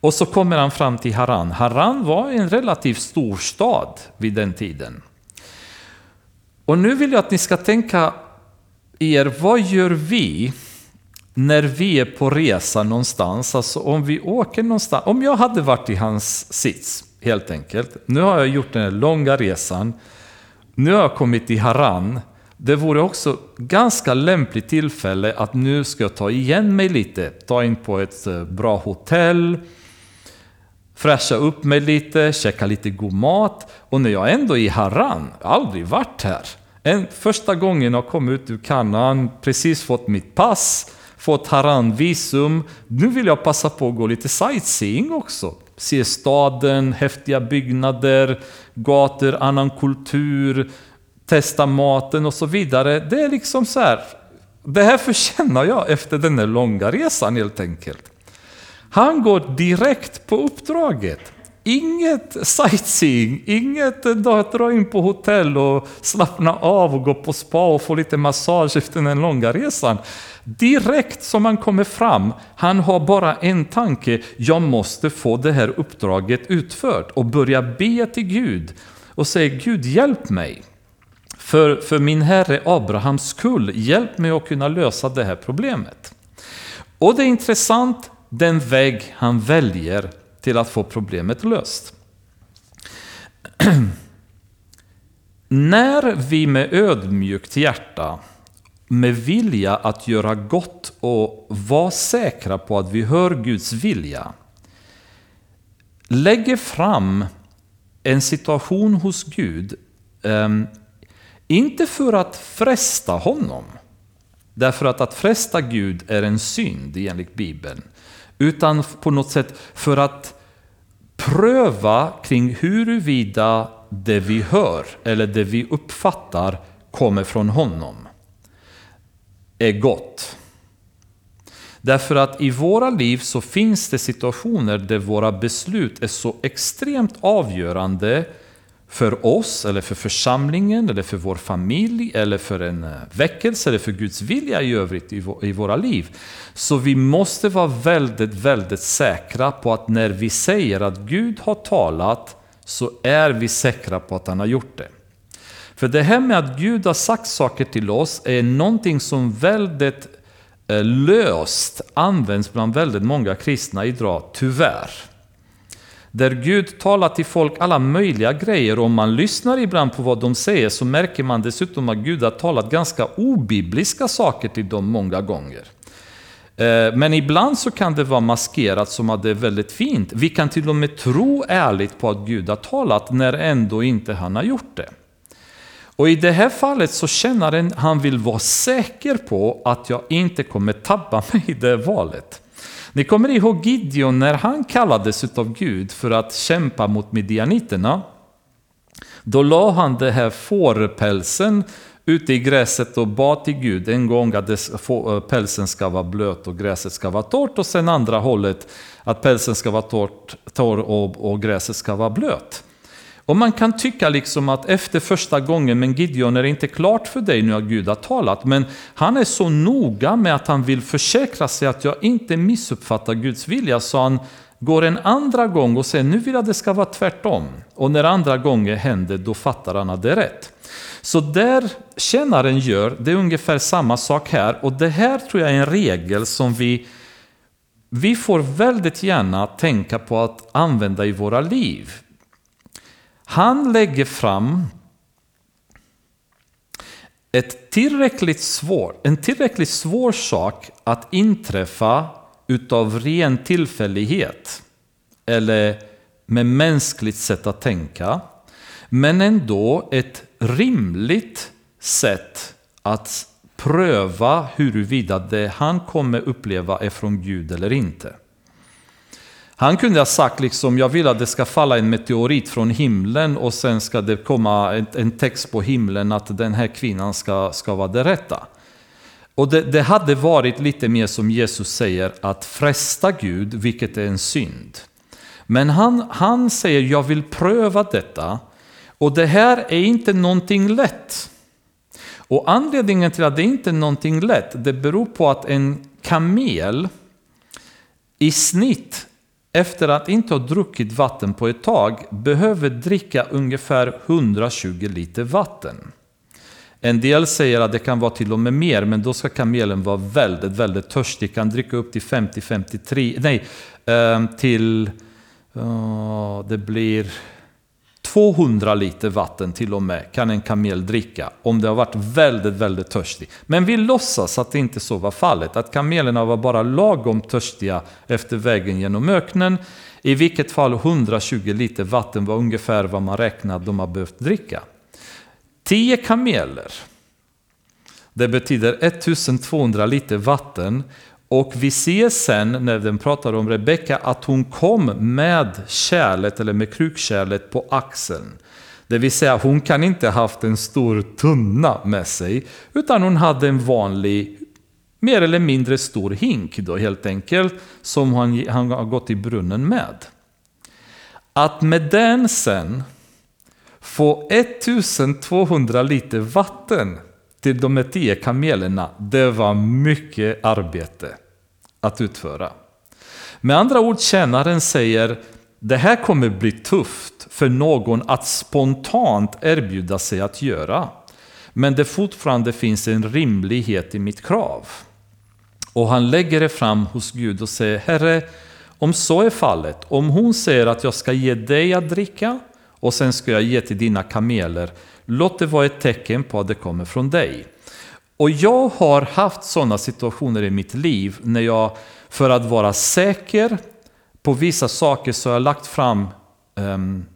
Och så kommer han fram till Haran. Haran var en relativt stor stad vid den tiden. Och nu vill jag att ni ska tänka er, vad gör vi när vi är på resa någonstans? Alltså om vi åker någonstans. Om jag hade varit i hans sits, helt enkelt. Nu har jag gjort den här långa resan. Nu har jag kommit till Haran. Det vore också ganska lämpligt tillfälle att nu ska jag ta igen mig lite. Ta in på ett eh, bra hotell, fräscha upp mig lite, käka lite god mat. Och när jag ändå är i Haran, jag har aldrig varit här. En, första gången jag kom ut ur Kanaan, precis fått mitt pass, fått Haran-visum. Nu vill jag passa på att gå lite sightseeing också. Se staden, häftiga byggnader, gator, annan kultur, testa maten och så vidare. Det är liksom så här, det här förtjänar jag efter den här långa resan helt enkelt. Han går direkt på uppdraget. Inget sightseeing, inget dra in på hotell och slappna av och gå på spa och få lite massage efter den långa resan. Direkt som han kommer fram, han har bara en tanke, jag måste få det här uppdraget utfört och börja be till Gud och säga Gud hjälp mig. För, för min herre Abrahams skull, hjälp mig att kunna lösa det här problemet. Och det är intressant, den väg han väljer till att få problemet löst. När vi med ödmjukt hjärta, med vilja att göra gott och vara säkra på att vi hör Guds vilja, lägger fram en situation hos Gud, ehm, inte för att fresta honom, därför att att fresta Gud är en synd enligt Bibeln, utan på något sätt för att pröva kring huruvida det vi hör eller det vi uppfattar kommer från honom är gott. Därför att i våra liv så finns det situationer där våra beslut är så extremt avgörande för oss, eller för församlingen, eller för vår familj, eller för en eh, väckelse, eller för Guds vilja i övrigt i våra liv. Så vi måste vara väldigt, väldigt säkra på att när vi säger att Gud har talat, så är vi säkra på att han har gjort det. För det här med att Gud har sagt saker till oss är någonting som väldigt eh, löst används bland väldigt många kristna idag, tyvärr. Där Gud talar till folk alla möjliga grejer. Om man lyssnar ibland på vad de säger så märker man dessutom att Gud har talat ganska obibliska saker till dem många gånger. Eh, men ibland så kan det vara maskerat som att det är väldigt fint. Vi kan till och med tro ärligt på att Gud har talat när ändå inte han har gjort det. Och i det här fallet så känner han vill vara säker på att jag inte kommer tabba mig i det valet. Ni kommer ihåg Gideon när han kallades av Gud för att kämpa mot midjaniterna. Då la han den här fårpälsen ute i gräset och bad till Gud en gång att eh, pälsen ska vara blöt och gräset ska vara torrt och sen andra hållet att pälsen ska vara torr och, och gräset ska vara blöt. Och man kan tycka liksom att efter första gången, men Gideon är det inte klart för dig nu att Gud har talat. Men han är så noga med att han vill försäkra sig att jag inte missuppfattar Guds vilja. Så han går en andra gång och säger nu vill jag att det ska vara tvärtom. Och när andra gången händer då fattar han att det är rätt. Så där tjänaren gör, det är ungefär samma sak här. Och det här tror jag är en regel som vi vi får väldigt gärna tänka på att använda i våra liv. Han lägger fram ett tillräckligt svår, en tillräckligt svår sak att inträffa utav ren tillfällighet eller med mänskligt sätt att tänka. Men ändå ett rimligt sätt att pröva huruvida det han kommer uppleva är från Gud eller inte. Han kunde ha sagt liksom, jag vill att det ska falla en meteorit från himlen och sen ska det komma en text på himlen att den här kvinnan ska, ska vara det rätta. Och det, det hade varit lite mer som Jesus säger, att fresta Gud, vilket är en synd. Men han, han säger, jag vill pröva detta. Och det här är inte någonting lätt. Och anledningen till att det inte är någonting lätt, det beror på att en kamel i snitt efter att inte ha druckit vatten på ett tag behöver dricka ungefär 120 liter vatten. En del säger att det kan vara till och med mer, men då ska kamelen vara väldigt, väldigt törstig. Kan dricka upp till 50-53, nej, eh, till, det blir 200 liter vatten till och med kan en kamel dricka om det har varit väldigt, väldigt törstig. Men vi låtsas att det inte så var fallet, att kamelerna var bara lagom törstiga efter vägen genom öknen. I vilket fall 120 liter vatten var ungefär vad man räknade att de har behövt dricka. 10 kameler, det betyder 1200 liter vatten och vi ser sen när den pratar om Rebecka att hon kom med kärlet eller med krukkärlet på axeln. Det vill säga hon kan inte haft en stor tunna med sig utan hon hade en vanlig mer eller mindre stor hink då helt enkelt som han, han har gått i brunnen med. Att med den sen få 1200 liter vatten till de här tio kamelerna, det var mycket arbete att utföra. Med andra ord, tjänaren säger det här kommer bli tufft för någon att spontant erbjuda sig att göra. Men det fortfarande finns en rimlighet i mitt krav. Och han lägger det fram hos Gud och säger Herre, om så är fallet, om hon säger att jag ska ge dig att dricka och sen ska jag ge till dina kameler, Låt det vara ett tecken på att det kommer från dig. Och jag har haft sådana situationer i mitt liv när jag, för att vara säker på vissa saker, så har jag lagt fram, um,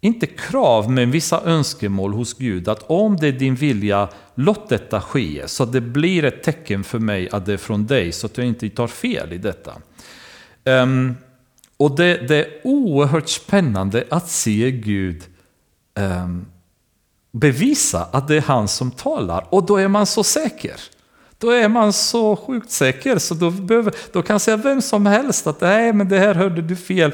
inte krav, men vissa önskemål hos Gud. Att om det är din vilja, låt detta ske. Så att det blir ett tecken för mig att det är från dig, så att jag inte tar fel i detta. Um, och det, det, är oerhört spännande att se Gud um, bevisa att det är han som talar. Och då är man så säker. Då är man så sjukt säker så då, behöver, då kan säga vem som helst att nej men det här hörde du fel.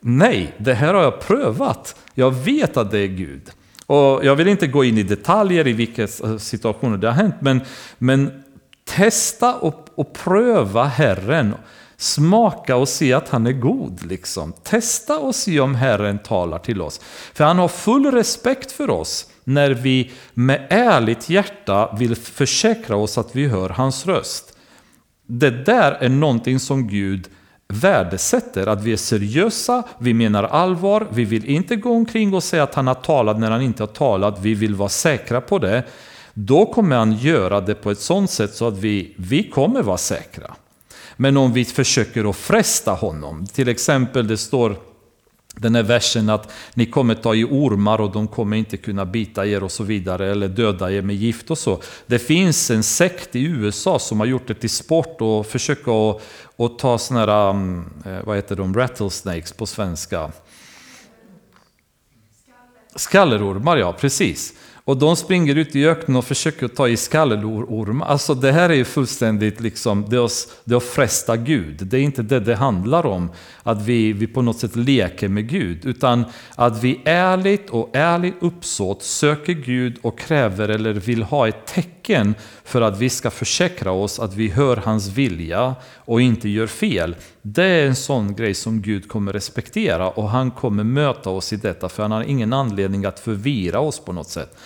Nej, det här har jag prövat. Jag vet att det är Gud. Och jag vill inte gå in i detaljer i vilka situationer det har hänt, men, men testa och, och pröva Herren. Smaka och se att han är god. Liksom. Testa och se om Herren talar till oss. För han har full respekt för oss när vi med ärligt hjärta vill försäkra oss att vi hör hans röst. Det där är någonting som Gud värdesätter, att vi är seriösa, vi menar allvar, vi vill inte gå omkring och säga att han har talat när han inte har talat, vi vill vara säkra på det. Då kommer han göra det på ett sådant sätt så att vi, vi kommer vara säkra. Men om vi försöker att fresta honom, till exempel det står den här versen att ni kommer ta i ormar och de kommer inte kunna bita er och så vidare eller döda er med gift och så. Det finns en sekt i USA som har gjort det till sport och försöker att, att ta sådana här, mm, eh, vad heter de, rattlesnakes på svenska? Skallerormar, ja precis. Och de springer ut i öknen och försöker ta i skallerorm. Alltså det här är ju fullständigt liksom, det är, det är att fresta Gud. Det är inte det det handlar om, att vi, vi på något sätt leker med Gud. Utan att vi ärligt och ärligt uppsåt söker Gud och kräver eller vill ha ett tecken för att vi ska försäkra oss att vi hör hans vilja och inte gör fel. Det är en sån grej som Gud kommer respektera och han kommer möta oss i detta för han har ingen anledning att förvira oss på något sätt.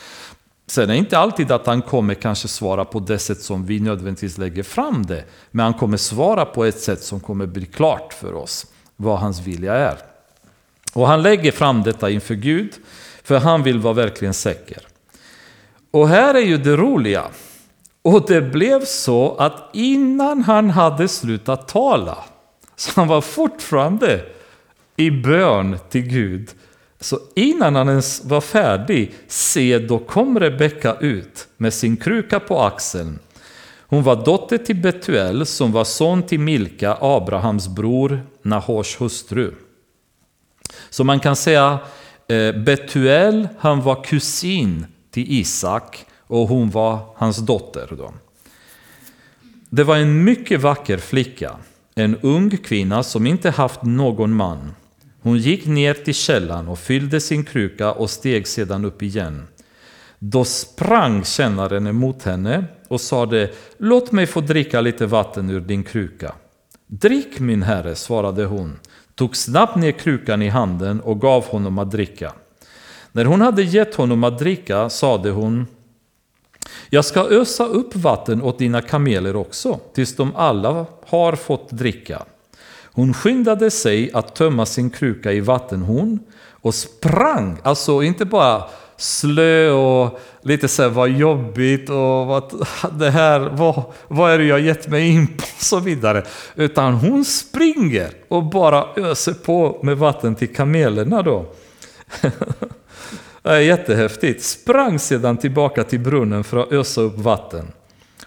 Sen är det inte alltid att han kommer kanske svara på det sätt som vi nödvändigtvis lägger fram det. Men han kommer svara på ett sätt som kommer bli klart för oss vad hans vilja är. Och han lägger fram detta inför Gud för han vill vara verkligen säker. Och här är ju det roliga. Och det blev så att innan han hade slutat tala, så han var fortfarande i bön till Gud. Så innan han ens var färdig, se då kom Rebecka ut med sin kruka på axeln. Hon var dotter till Betuel som var son till Milka, Abrahams bror, Nahors hustru. Så man kan säga eh, Betuel, han var kusin till Isak och hon var hans dotter. Då. Det var en mycket vacker flicka, en ung kvinna som inte haft någon man. Hon gick ner till källan och fyllde sin kruka och steg sedan upp igen. Då sprang tjänaren emot henne och sade Låt mig få dricka lite vatten ur din kruka. Drick min herre, svarade hon, tog snabbt ner krukan i handen och gav honom att dricka. När hon hade gett honom att dricka sade hon Jag ska ösa upp vatten åt dina kameler också, tills de alla har fått dricka. Hon skyndade sig att tömma sin kruka i vattenhorn och sprang, alltså inte bara slö och lite så här, vad jobbigt och vad, det här, vad, vad är det jag gett mig in på och så vidare. Utan hon springer och bara öser på med vatten till kamelerna då. Det är jättehäftigt. Sprang sedan tillbaka till brunnen för att ösa upp vatten.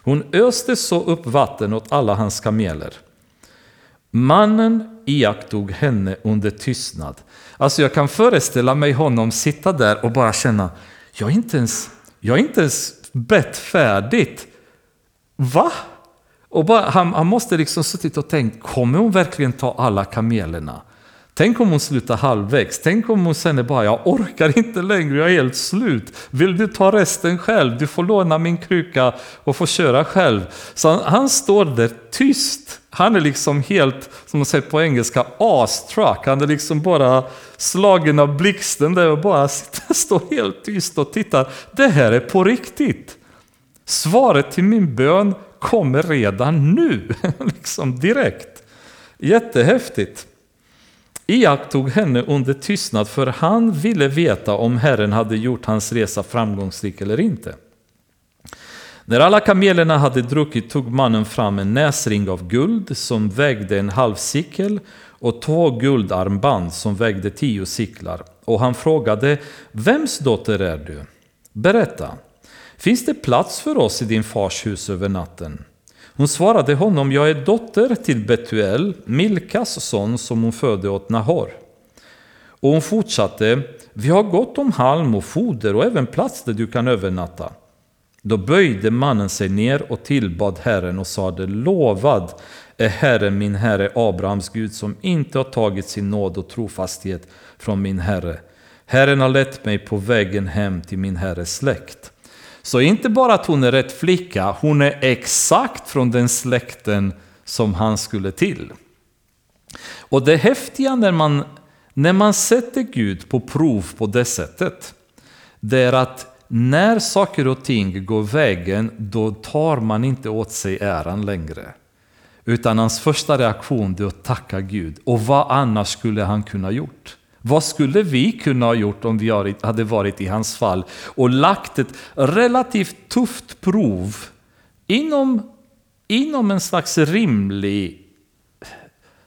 Hon öste så upp vatten åt alla hans kameler. Mannen iakttog henne under tystnad. Alltså jag kan föreställa mig honom sitta där och bara känna, jag är inte ens, jag är inte ens bett färdigt. Va? Och bara, han, han måste liksom suttit och tänkt, kommer hon verkligen ta alla kamelerna? Tänk om hon slutar halvvägs. Tänk om hon känner bara, jag orkar inte längre, jag är helt slut. Vill du ta resten själv? Du får låna min kruka och få köra själv. Så han, han står där tyst. Han är liksom helt, som man säger på engelska, astruck. Han är liksom bara slagen av blixten där och bara sitter, står helt tyst och tittar. Det här är på riktigt. Svaret till min bön kommer redan nu, liksom direkt. Jättehäftigt iakttog henne under tystnad för han ville veta om Herren hade gjort hans resa framgångsrik eller inte. När alla kamelerna hade druckit tog mannen fram en näsring av guld som vägde en halv sikel och två guldarmband som vägde tio siklar. Och han frågade, vems dotter är du? Berätta, finns det plats för oss i din fars hus över natten? Hon svarade honom, jag är dotter till Betuel, Milkas son som hon födde åt Nahor. Och hon fortsatte, vi har gott om halm och foder och även plats där du kan övernatta. Då böjde mannen sig ner och tillbad Herren och sade, lovad är Herren min Herre Abrahams Gud som inte har tagit sin nåd och trofasthet från min Herre. Herren har lett mig på vägen hem till min Herres släkt. Så inte bara att hon är rätt flicka, hon är exakt från den släkten som han skulle till. Och det häftiga när man, när man sätter Gud på prov på det sättet, det är att när saker och ting går vägen, då tar man inte åt sig äran längre. Utan hans första reaktion är att tacka Gud. Och vad annars skulle han kunna gjort? Vad skulle vi kunna ha gjort om vi hade varit i hans fall och lagt ett relativt tufft prov inom, inom en slags rimlig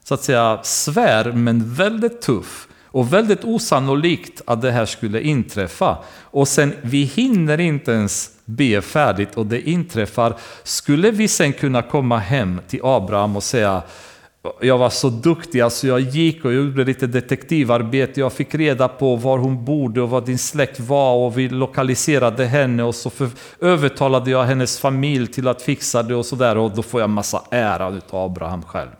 så att säga svär, men väldigt tuff och väldigt osannolikt att det här skulle inträffa. Och sen, vi hinner inte ens be färdigt och det inträffar. Skulle vi sen kunna komma hem till Abraham och säga jag var så duktig, alltså jag gick och gjorde lite detektivarbete. Jag fick reda på var hon bodde och vad din släkt var och vi lokaliserade henne och så för, övertalade jag hennes familj till att fixa det och sådär och då får jag massa ära av Abraham själv.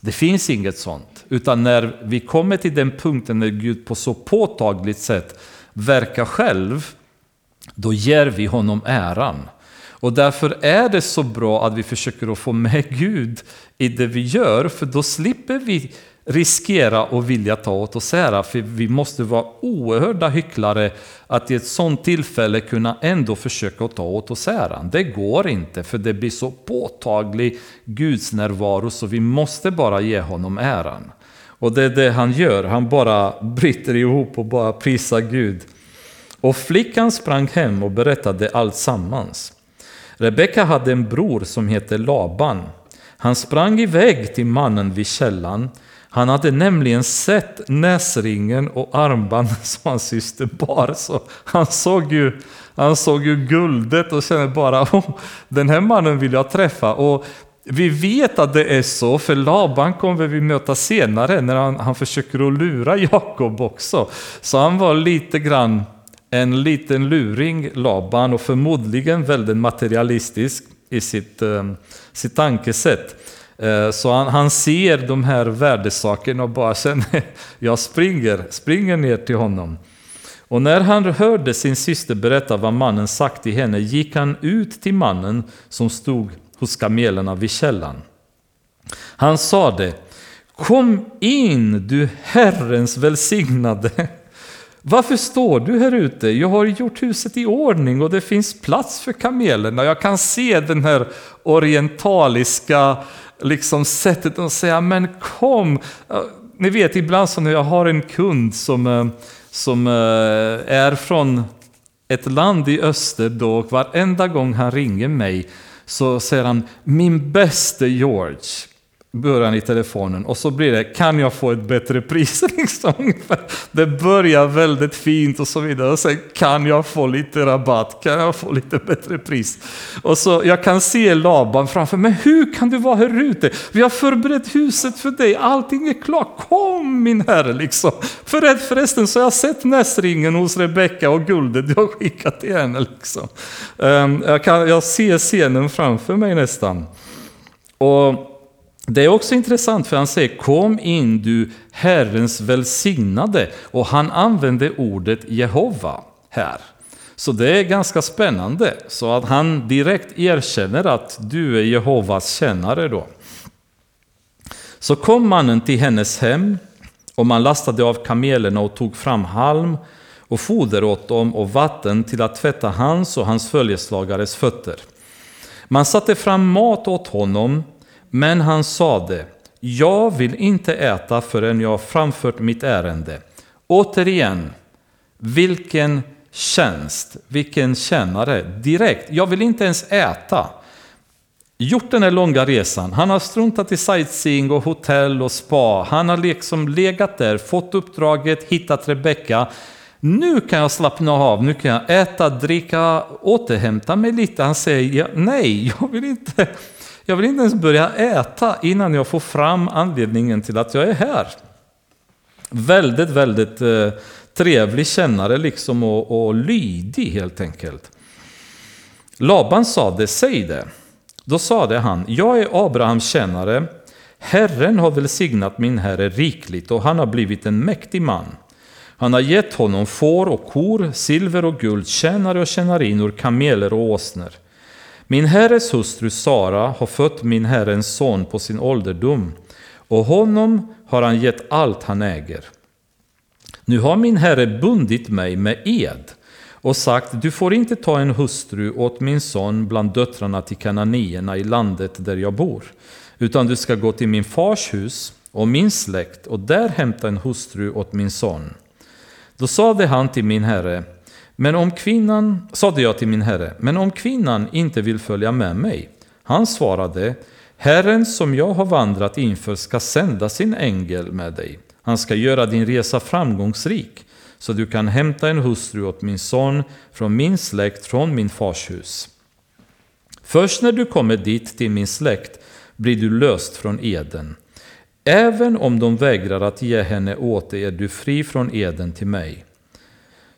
Det finns inget sånt, utan när vi kommer till den punkten när Gud på så påtagligt sätt verkar själv, då ger vi honom äran. Och därför är det så bra att vi försöker att få med Gud i det vi gör, för då slipper vi riskera och vilja ta åt oss ära, för vi måste vara oerhörda hycklare att i ett sånt tillfälle kunna ändå försöka att ta åt oss äran. Det går inte, för det blir så påtaglig Guds närvaro så vi måste bara ge honom äran. Och det är det han gör, han bara bryter ihop och bara prisar Gud. Och flickan sprang hem och berättade allt sammans. Rebecka hade en bror som hette Laban. Han sprang iväg till mannen vid källan. Han hade nämligen sett näsringen och armbandet som hans syster bar. Så han såg ju, han såg ju guldet och kände bara oh, den här mannen vill jag träffa. Och vi vet att det är så, för Laban kommer vi möta senare när han, han försöker att lura Jakob också. Så han var lite grann en liten luring, Laban, och förmodligen väldigt materialistisk i sitt, eh, sitt tankesätt. Eh, så han, han ser de här värdesakerna och bara känner, jag springer, springer ner till honom. Och när han hörde sin syster berätta vad mannen sagt till henne gick han ut till mannen som stod hos kamelerna vid källan. Han sade, Kom in du Herrens välsignade. Varför står du här ute? Jag har gjort huset i ordning och det finns plats för kamelerna. Jag kan se den här orientaliska liksom sättet att säga, men kom. Ni vet, ibland så när jag har en kund som, eh, som eh, är från ett land i öster då, och varenda gång han ringer mig så säger han, min bäste George, början i telefonen och så blir det, kan jag få ett bättre pris? Liksom. Det börjar väldigt fint och så vidare. Och sen, kan jag få lite rabatt? Kan jag få lite bättre pris? Och så, jag kan se Laban framför mig. Hur kan du vara här ute? Vi har förberett huset för dig. Allting är klart. Kom min herre! Liksom. För, förresten så har jag sett näsringen hos Rebecka och guldet du har skickat till henne. Liksom. Ehm, jag, kan, jag ser scenen framför mig nästan. Och det är också intressant för han säger kom in du Herrens välsignade och han använder ordet Jehova här. Så det är ganska spännande så att han direkt erkänner att du är Jehovas tjänare då. Så kom mannen till hennes hem och man lastade av kamelerna och tog fram halm och foder åt dem och vatten till att tvätta hans och hans följeslagares fötter. Man satte fram mat åt honom men han sade, jag vill inte äta förrän jag framfört mitt ärende. Återigen, vilken tjänst, vilken tjänare, direkt. Jag vill inte ens äta. Gjort den här långa resan, han har struntat i sightseeing och hotell och spa. Han har liksom legat där, fått uppdraget, hittat Rebecka. Nu kan jag slappna av, nu kan jag äta, dricka, återhämta mig lite. Han säger nej, jag vill inte jag vill inte ens börja äta innan jag får fram anledningen till att jag är här. Väldigt, väldigt eh, trevlig kännare liksom och, och lydig helt enkelt. Laban sade, säg det. Då sade han, jag är Abrahams tjänare. Herren har välsignat min herre rikligt och han har blivit en mäktig man. Han har gett honom får och kor, silver och guld, tjänare och tjänarinnor, kameler och åsnor. Min herres hustru Sara har fött min herrens son på sin ålderdom, och honom har han gett allt han äger. Nu har min herre bundit mig med ed och sagt, du får inte ta en hustru åt min son bland döttrarna till kananierna i landet där jag bor, utan du ska gå till min fars hus och min släkt och där hämta en hustru åt min son. Då sade han till min herre, men om kvinnan, sade jag till min herre, men om kvinnan inte vill följa med mig? Han svarade, Herren som jag har vandrat inför ska sända sin ängel med dig. Han ska göra din resa framgångsrik, så du kan hämta en hustru åt min son från min släkt, från min fars hus. Först när du kommer dit till min släkt blir du löst från eden. Även om de vägrar att ge henne åt dig är du fri från eden till mig.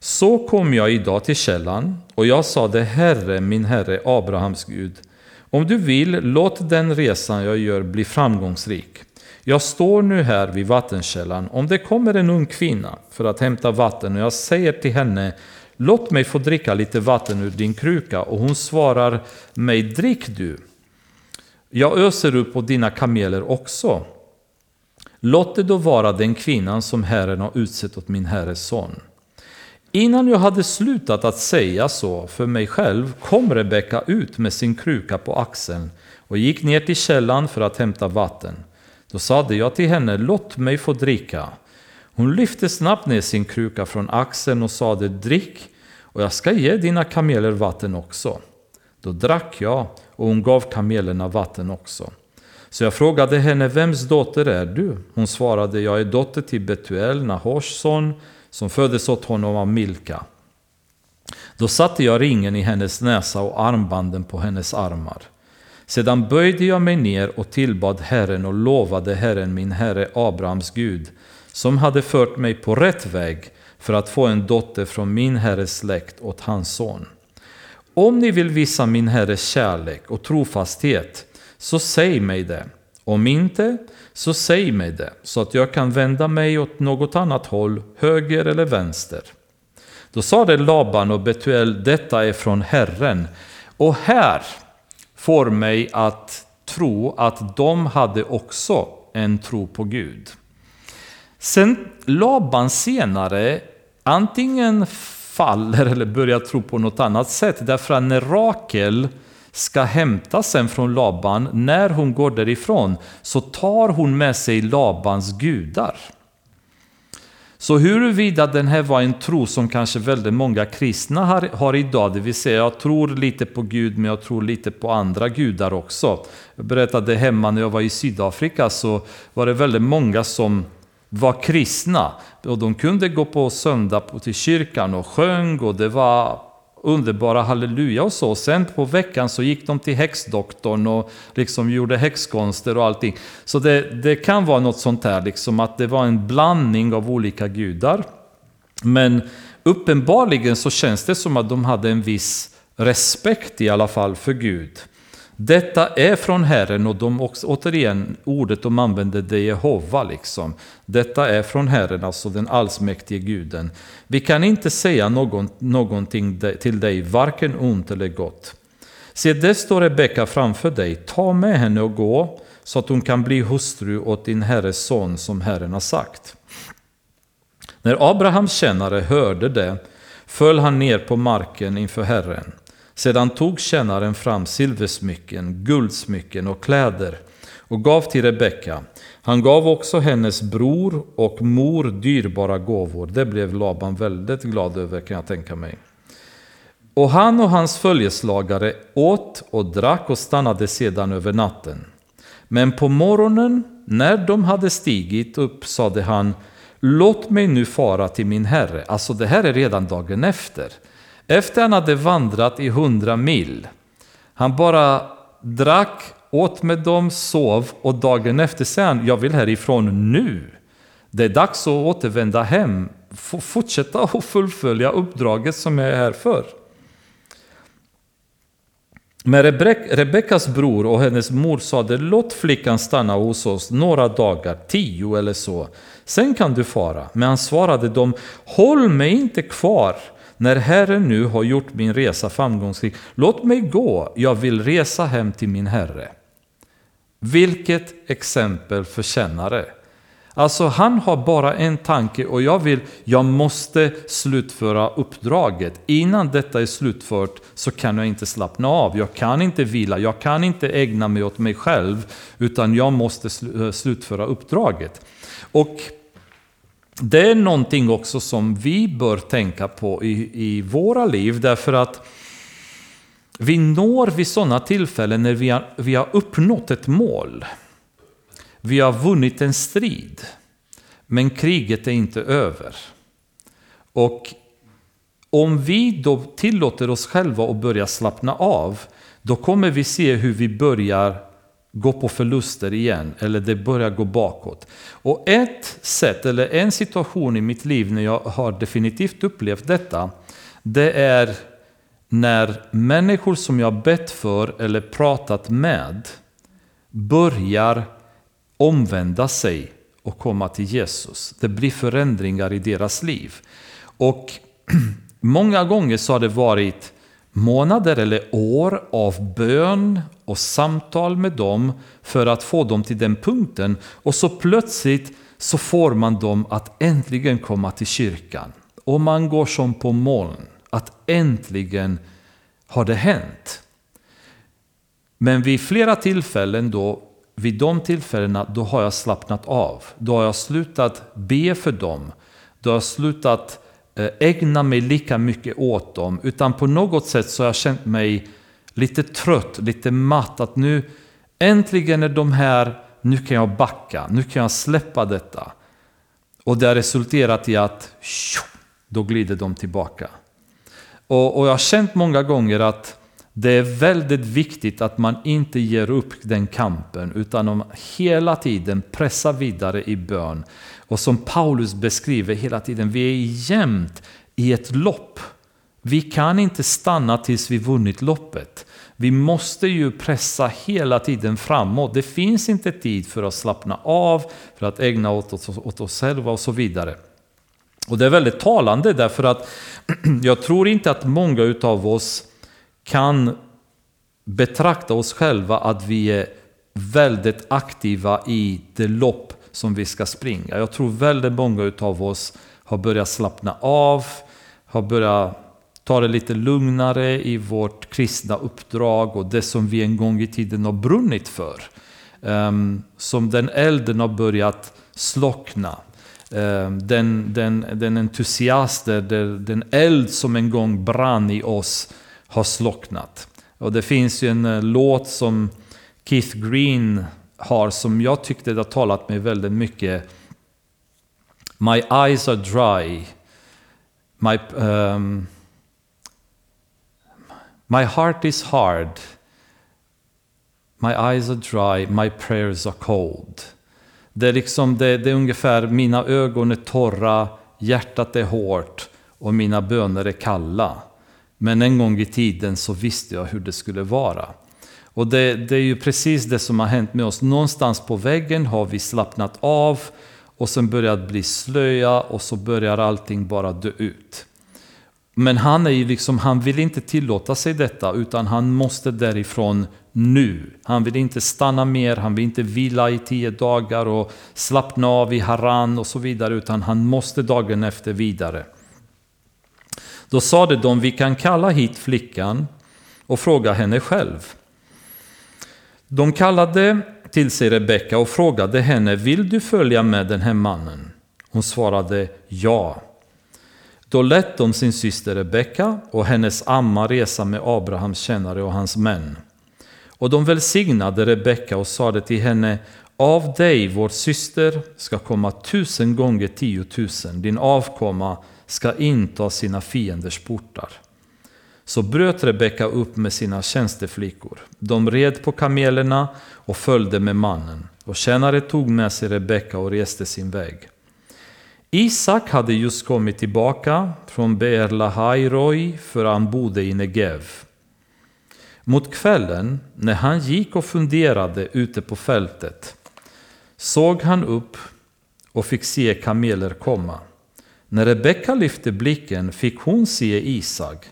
Så kom jag idag till källan och jag sade Herre, min Herre, Abrahams Gud, om du vill, låt den resan jag gör bli framgångsrik. Jag står nu här vid vattenkällan. Om det kommer en ung kvinna för att hämta vatten och jag säger till henne Låt mig få dricka lite vatten ur din kruka och hon svarar mig Drick du. Jag öser upp på dina kameler också. Låt det då vara den kvinnan som Herren har utsett åt min herres son. Innan jag hade slutat att säga så för mig själv kom Rebecka ut med sin kruka på axeln och gick ner till källan för att hämta vatten. Då sade jag till henne, låt mig få dricka. Hon lyfte snabbt ner sin kruka från axeln och sade, drick och jag ska ge dina kameler vatten också. Då drack jag och hon gav kamelerna vatten också. Så jag frågade henne, vems dotter är du? Hon svarade, jag är dotter till Betuel, Nahors son, som föddes åt honom av Milka. Då satte jag ringen i hennes näsa och armbanden på hennes armar. Sedan böjde jag mig ner och tillbad Herren och lovade Herren min herre Abrahams Gud, som hade fört mig på rätt väg för att få en dotter från min herres släkt åt hans son. Om ni vill visa min herres kärlek och trofasthet, så säg mig det. Om inte, så säg mig det, så att jag kan vända mig åt något annat håll, höger eller vänster. Då sade Laban och Betuel, detta är från Herren. Och här får mig att tro att de hade också en tro på Gud. Sen Laban senare antingen faller eller börjar tro på något annat sätt. Därför att när Rakel ska hämta sen från Laban, när hon går därifrån, så tar hon med sig Labans gudar. Så huruvida den här var en tro som kanske väldigt många kristna har, har idag, det vill säga jag tror lite på Gud men jag tror lite på andra gudar också. Jag berättade hemma när jag var i Sydafrika så var det väldigt många som var kristna. Och de kunde gå på söndag till kyrkan och sjöng och det var underbara halleluja och så. Sen på veckan så gick de till häxdoktorn och liksom gjorde häxkonster och allting. Så det, det kan vara något sånt här, liksom att det var en blandning av olika gudar. Men uppenbarligen så känns det som att de hade en viss respekt i alla fall för Gud. Detta är från Herren och de, också, återigen, ordet de använder det är Jehova. Liksom. Detta är från Herren, alltså den allsmäktige guden. Vi kan inte säga någon, någonting till dig, varken ont eller gott. Se, det står Rebecka framför dig. Ta med henne och gå, så att hon kan bli hustru åt din herres son, som Herren har sagt. När Abrahams tjänare hörde det föll han ner på marken inför Herren. Sedan tog tjänaren fram silversmycken, guldsmycken och kläder och gav till Rebecka. Han gav också hennes bror och mor dyrbara gåvor. Det blev Laban väldigt glad över kan jag tänka mig. Och han och hans följeslagare åt och drack och stannade sedan över natten. Men på morgonen, när de hade stigit upp, sade han Låt mig nu fara till min herre. Alltså det här är redan dagen efter. Efter han hade vandrat i hundra mil, han bara drack, åt med dem, sov och dagen efter säger han, jag vill härifrån nu. Det är dags att återvända hem, fortsätta och fullfölja uppdraget som jag är här för. Men Rebeckas bror och hennes mor sade, låt flickan stanna hos oss några dagar, tio eller så. Sen kan du fara. Men han svarade dem, håll mig inte kvar när Herren nu har gjort min resa framgångsrik, låt mig gå, jag vill resa hem till min Herre. Vilket exempel för kännare! Alltså han har bara en tanke och jag vill, jag måste slutföra uppdraget. Innan detta är slutfört så kan jag inte slappna av, jag kan inte vila, jag kan inte ägna mig åt mig själv, utan jag måste eh, slutföra uppdraget. Och det är någonting också som vi bör tänka på i, i våra liv därför att vi når vid sådana tillfällen när vi har, vi har uppnått ett mål. Vi har vunnit en strid. Men kriget är inte över. Och om vi då tillåter oss själva att börja slappna av, då kommer vi se hur vi börjar gå på förluster igen eller det börjar gå bakåt. Och ett sätt eller en situation i mitt liv när jag har definitivt upplevt detta, det är när människor som jag bett för eller pratat med börjar omvända sig och komma till Jesus. Det blir förändringar i deras liv. Och många gånger så har det varit månader eller år av bön och samtal med dem för att få dem till den punkten och så plötsligt så får man dem att äntligen komma till kyrkan. Och man går som på moln, att äntligen har det hänt. Men vid flera tillfällen då, vid de tillfällena, då har jag slappnat av. Då har jag slutat be för dem. Då har jag slutat Eh, Eh, ägna mig lika mycket åt dem, utan på något sätt så har jag känt mig lite trött, lite matt, att nu äntligen är de här, nu kan jag backa, nu kan jag släppa detta. Och det har resulterat i att då glider de tillbaka. Och, och jag har känt många gånger att det är väldigt viktigt att man inte ger upp den kampen utan om hela tiden pressa vidare i bön. Och som Paulus beskriver hela tiden, vi är jämt i ett lopp. Vi kan inte stanna tills vi vunnit loppet. Vi måste ju pressa hela tiden framåt. Det finns inte tid för att slappna av, för att ägna oss åt, åt oss själva och så vidare. Och det är väldigt talande därför att jag tror inte att många utav oss kan betrakta oss själva att vi är väldigt aktiva i det lopp som vi ska springa. Jag tror väldigt många utav oss har börjat slappna av, har börjat ta det lite lugnare i vårt kristna uppdrag och det som vi en gång i tiden har brunnit för. Um, som den elden har börjat slockna. Um, den, den, den entusiast, den eld som en gång brann i oss har slocknat. Och det finns ju en uh, låt som Keith Green har som jag tyckte har talat mig väldigt mycket. My eyes are dry. My, um, my heart is hard. My eyes are dry, my prayers are cold. Det är, liksom, det, det är ungefär mina ögon är torra, hjärtat är hårt och mina böner är kalla. Men en gång i tiden så visste jag hur det skulle vara. Och det, det, är ju precis det som har hänt med oss. Någonstans på väggen har vi slappnat av och sen börjat bli slöja och så börjar allting bara dö ut. Men han, är ju liksom, han vill inte tillåta sig detta utan han måste därifrån nu. Han vill inte stanna mer, han vill inte vila i tio dagar och slappna av i Haran och så vidare utan han måste dagen efter vidare. Då sade de, vi kan kalla hit flickan och fråga henne själv. De kallade till sig Rebecka och frågade henne, vill du följa med den här mannen? Hon svarade ja. Då lät de sin syster Rebecka och hennes amma resa med Abrahams tjänare och hans män. Och de välsignade Rebecka och sade till henne, av dig, vår syster, ska komma tusen gånger tiotusen, din avkomma ska inta sina fienders portar. Så bröt Rebecka upp med sina tjänsteflickor. De red på kamelerna och följde med mannen. Och tjänare tog med sig Rebecka och reste sin väg. Isak hade just kommit tillbaka från Beer Lahai för han bodde i Negev. Mot kvällen, när han gick och funderade ute på fältet, såg han upp och fick se kameler komma. När Rebecka lyfte blicken fick hon se Isak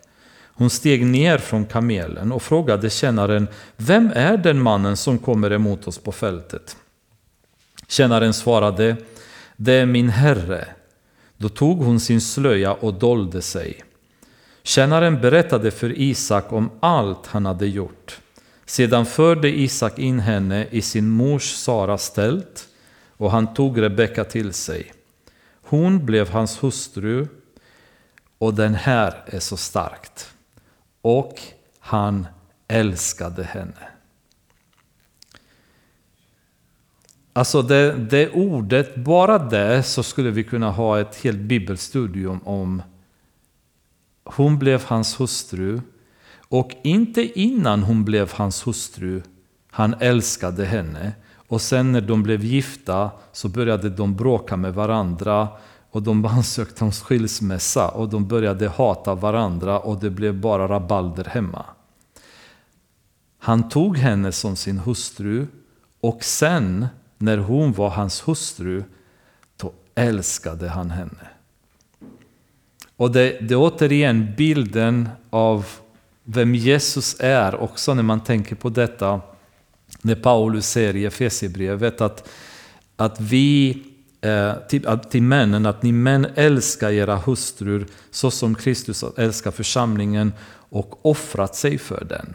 hon steg ner från kamelen och frågade tjänaren, vem är den mannen som kommer emot oss på fältet? Tjänaren svarade, det är min herre. Då tog hon sin slöja och dolde sig. Tjänaren berättade för Isak om allt han hade gjort. Sedan förde Isak in henne i sin mors Saras tält och han tog Rebecka till sig. Hon blev hans hustru och den här är så starkt och han älskade henne. Alltså det, det ordet, bara det så skulle vi kunna ha ett helt bibelstudium om hon blev hans hustru och inte innan hon blev hans hustru han älskade henne och sen när de blev gifta så började de bråka med varandra och de ansökte om skilsmässa och de började hata varandra och det blev bara rabalder hemma. Han tog henne som sin hustru och sen när hon var hans hustru då älskade han henne. Och det, det är återigen bilden av vem Jesus är också när man tänker på detta. När Paulus säger i Efesierbrevet att, att vi Eh, till, eh, till männen att ni män älskar era hustrur så som Kristus älskar församlingen och offrat sig för den.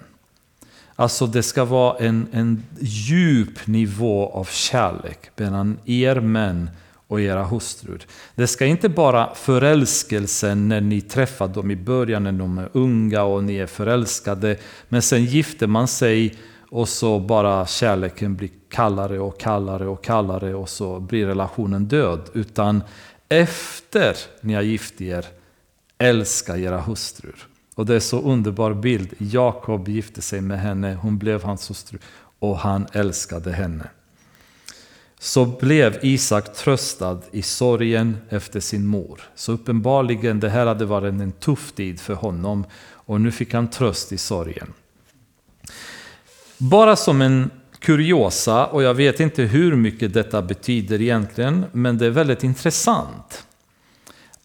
Alltså det ska vara en, en djup nivå av kärlek mellan er män och era hustrur. Det ska inte bara förälskelsen när ni träffar dem i början när de är unga och ni är förälskade. Men sen gifter man sig och så bara kärleken blir kallare och kallare och kallare och så blir relationen död. Utan efter ni har gift er, älska era hustrur. Och det är så underbar bild. Jakob gifte sig med henne, hon blev hans hustru och han älskade henne. Så blev Isak tröstad i sorgen efter sin mor. Så uppenbarligen, det här hade varit en tuff tid för honom och nu fick han tröst i sorgen. Bara som en kuriosa, och jag vet inte hur mycket detta betyder egentligen, men det är väldigt intressant.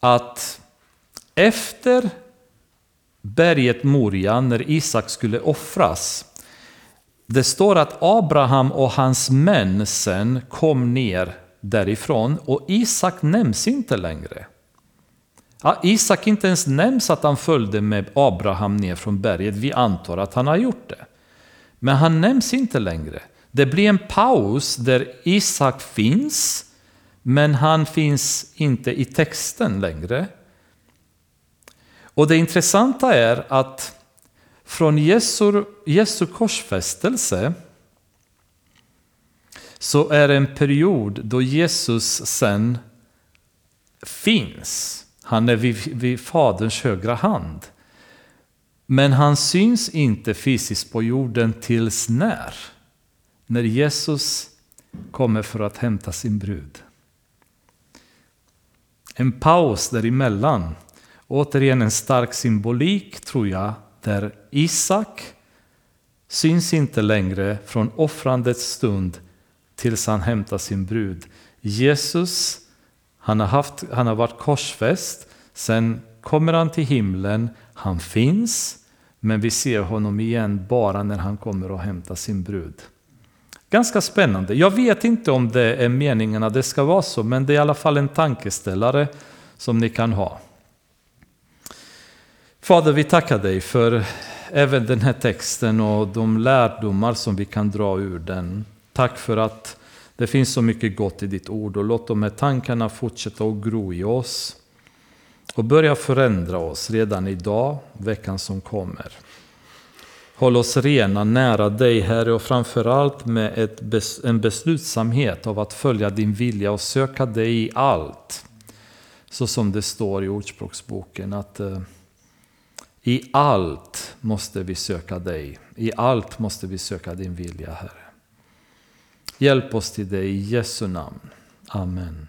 att efter berget Moria, när Isak skulle offras, det står att Abraham och hans män sen kom ner därifrån och Isak nämns inte längre. Ja, Isak inte ens nämns att han följde med Abraham ner från berget. Vi antar att han har gjort det. Men han nämns inte längre. Det blir en paus där Isak finns, men han finns inte i texten längre. Och det intressanta är att från Jesu, Jesu korsfästelse så är det en period då Jesus sen finns. Han är vid, vid Faderns högra hand. Men han syns inte fysiskt på jorden tills när? När Jesus kommer för att hämta sin brud. En paus däremellan. Återigen en stark symbolik, tror jag, där Isak syns inte längre från offrandets stund tills han hämtar sin brud. Jesus, han har, haft, han har varit korsfäst, sen kommer han till himlen, han finns, men vi ser honom igen bara när han kommer och hämtar sin brud. Ganska spännande. Jag vet inte om det är meningen att det ska vara så, men det är i alla fall en tankeställare som ni kan ha. Fader, vi tackar dig för även den här texten och de lärdomar som vi kan dra ur den. Tack för att det finns så mycket gott i ditt ord och låt de här tankarna fortsätta att gro i oss och börja förändra oss redan idag, veckan som kommer. Håll oss rena nära dig Herre och framförallt med ett, en beslutsamhet av att följa din vilja och söka dig i allt. Så som det står i Ordspråksboken att eh, i allt måste vi söka dig. I allt måste vi söka din vilja Herre. Hjälp oss till dig i Jesu namn. Amen.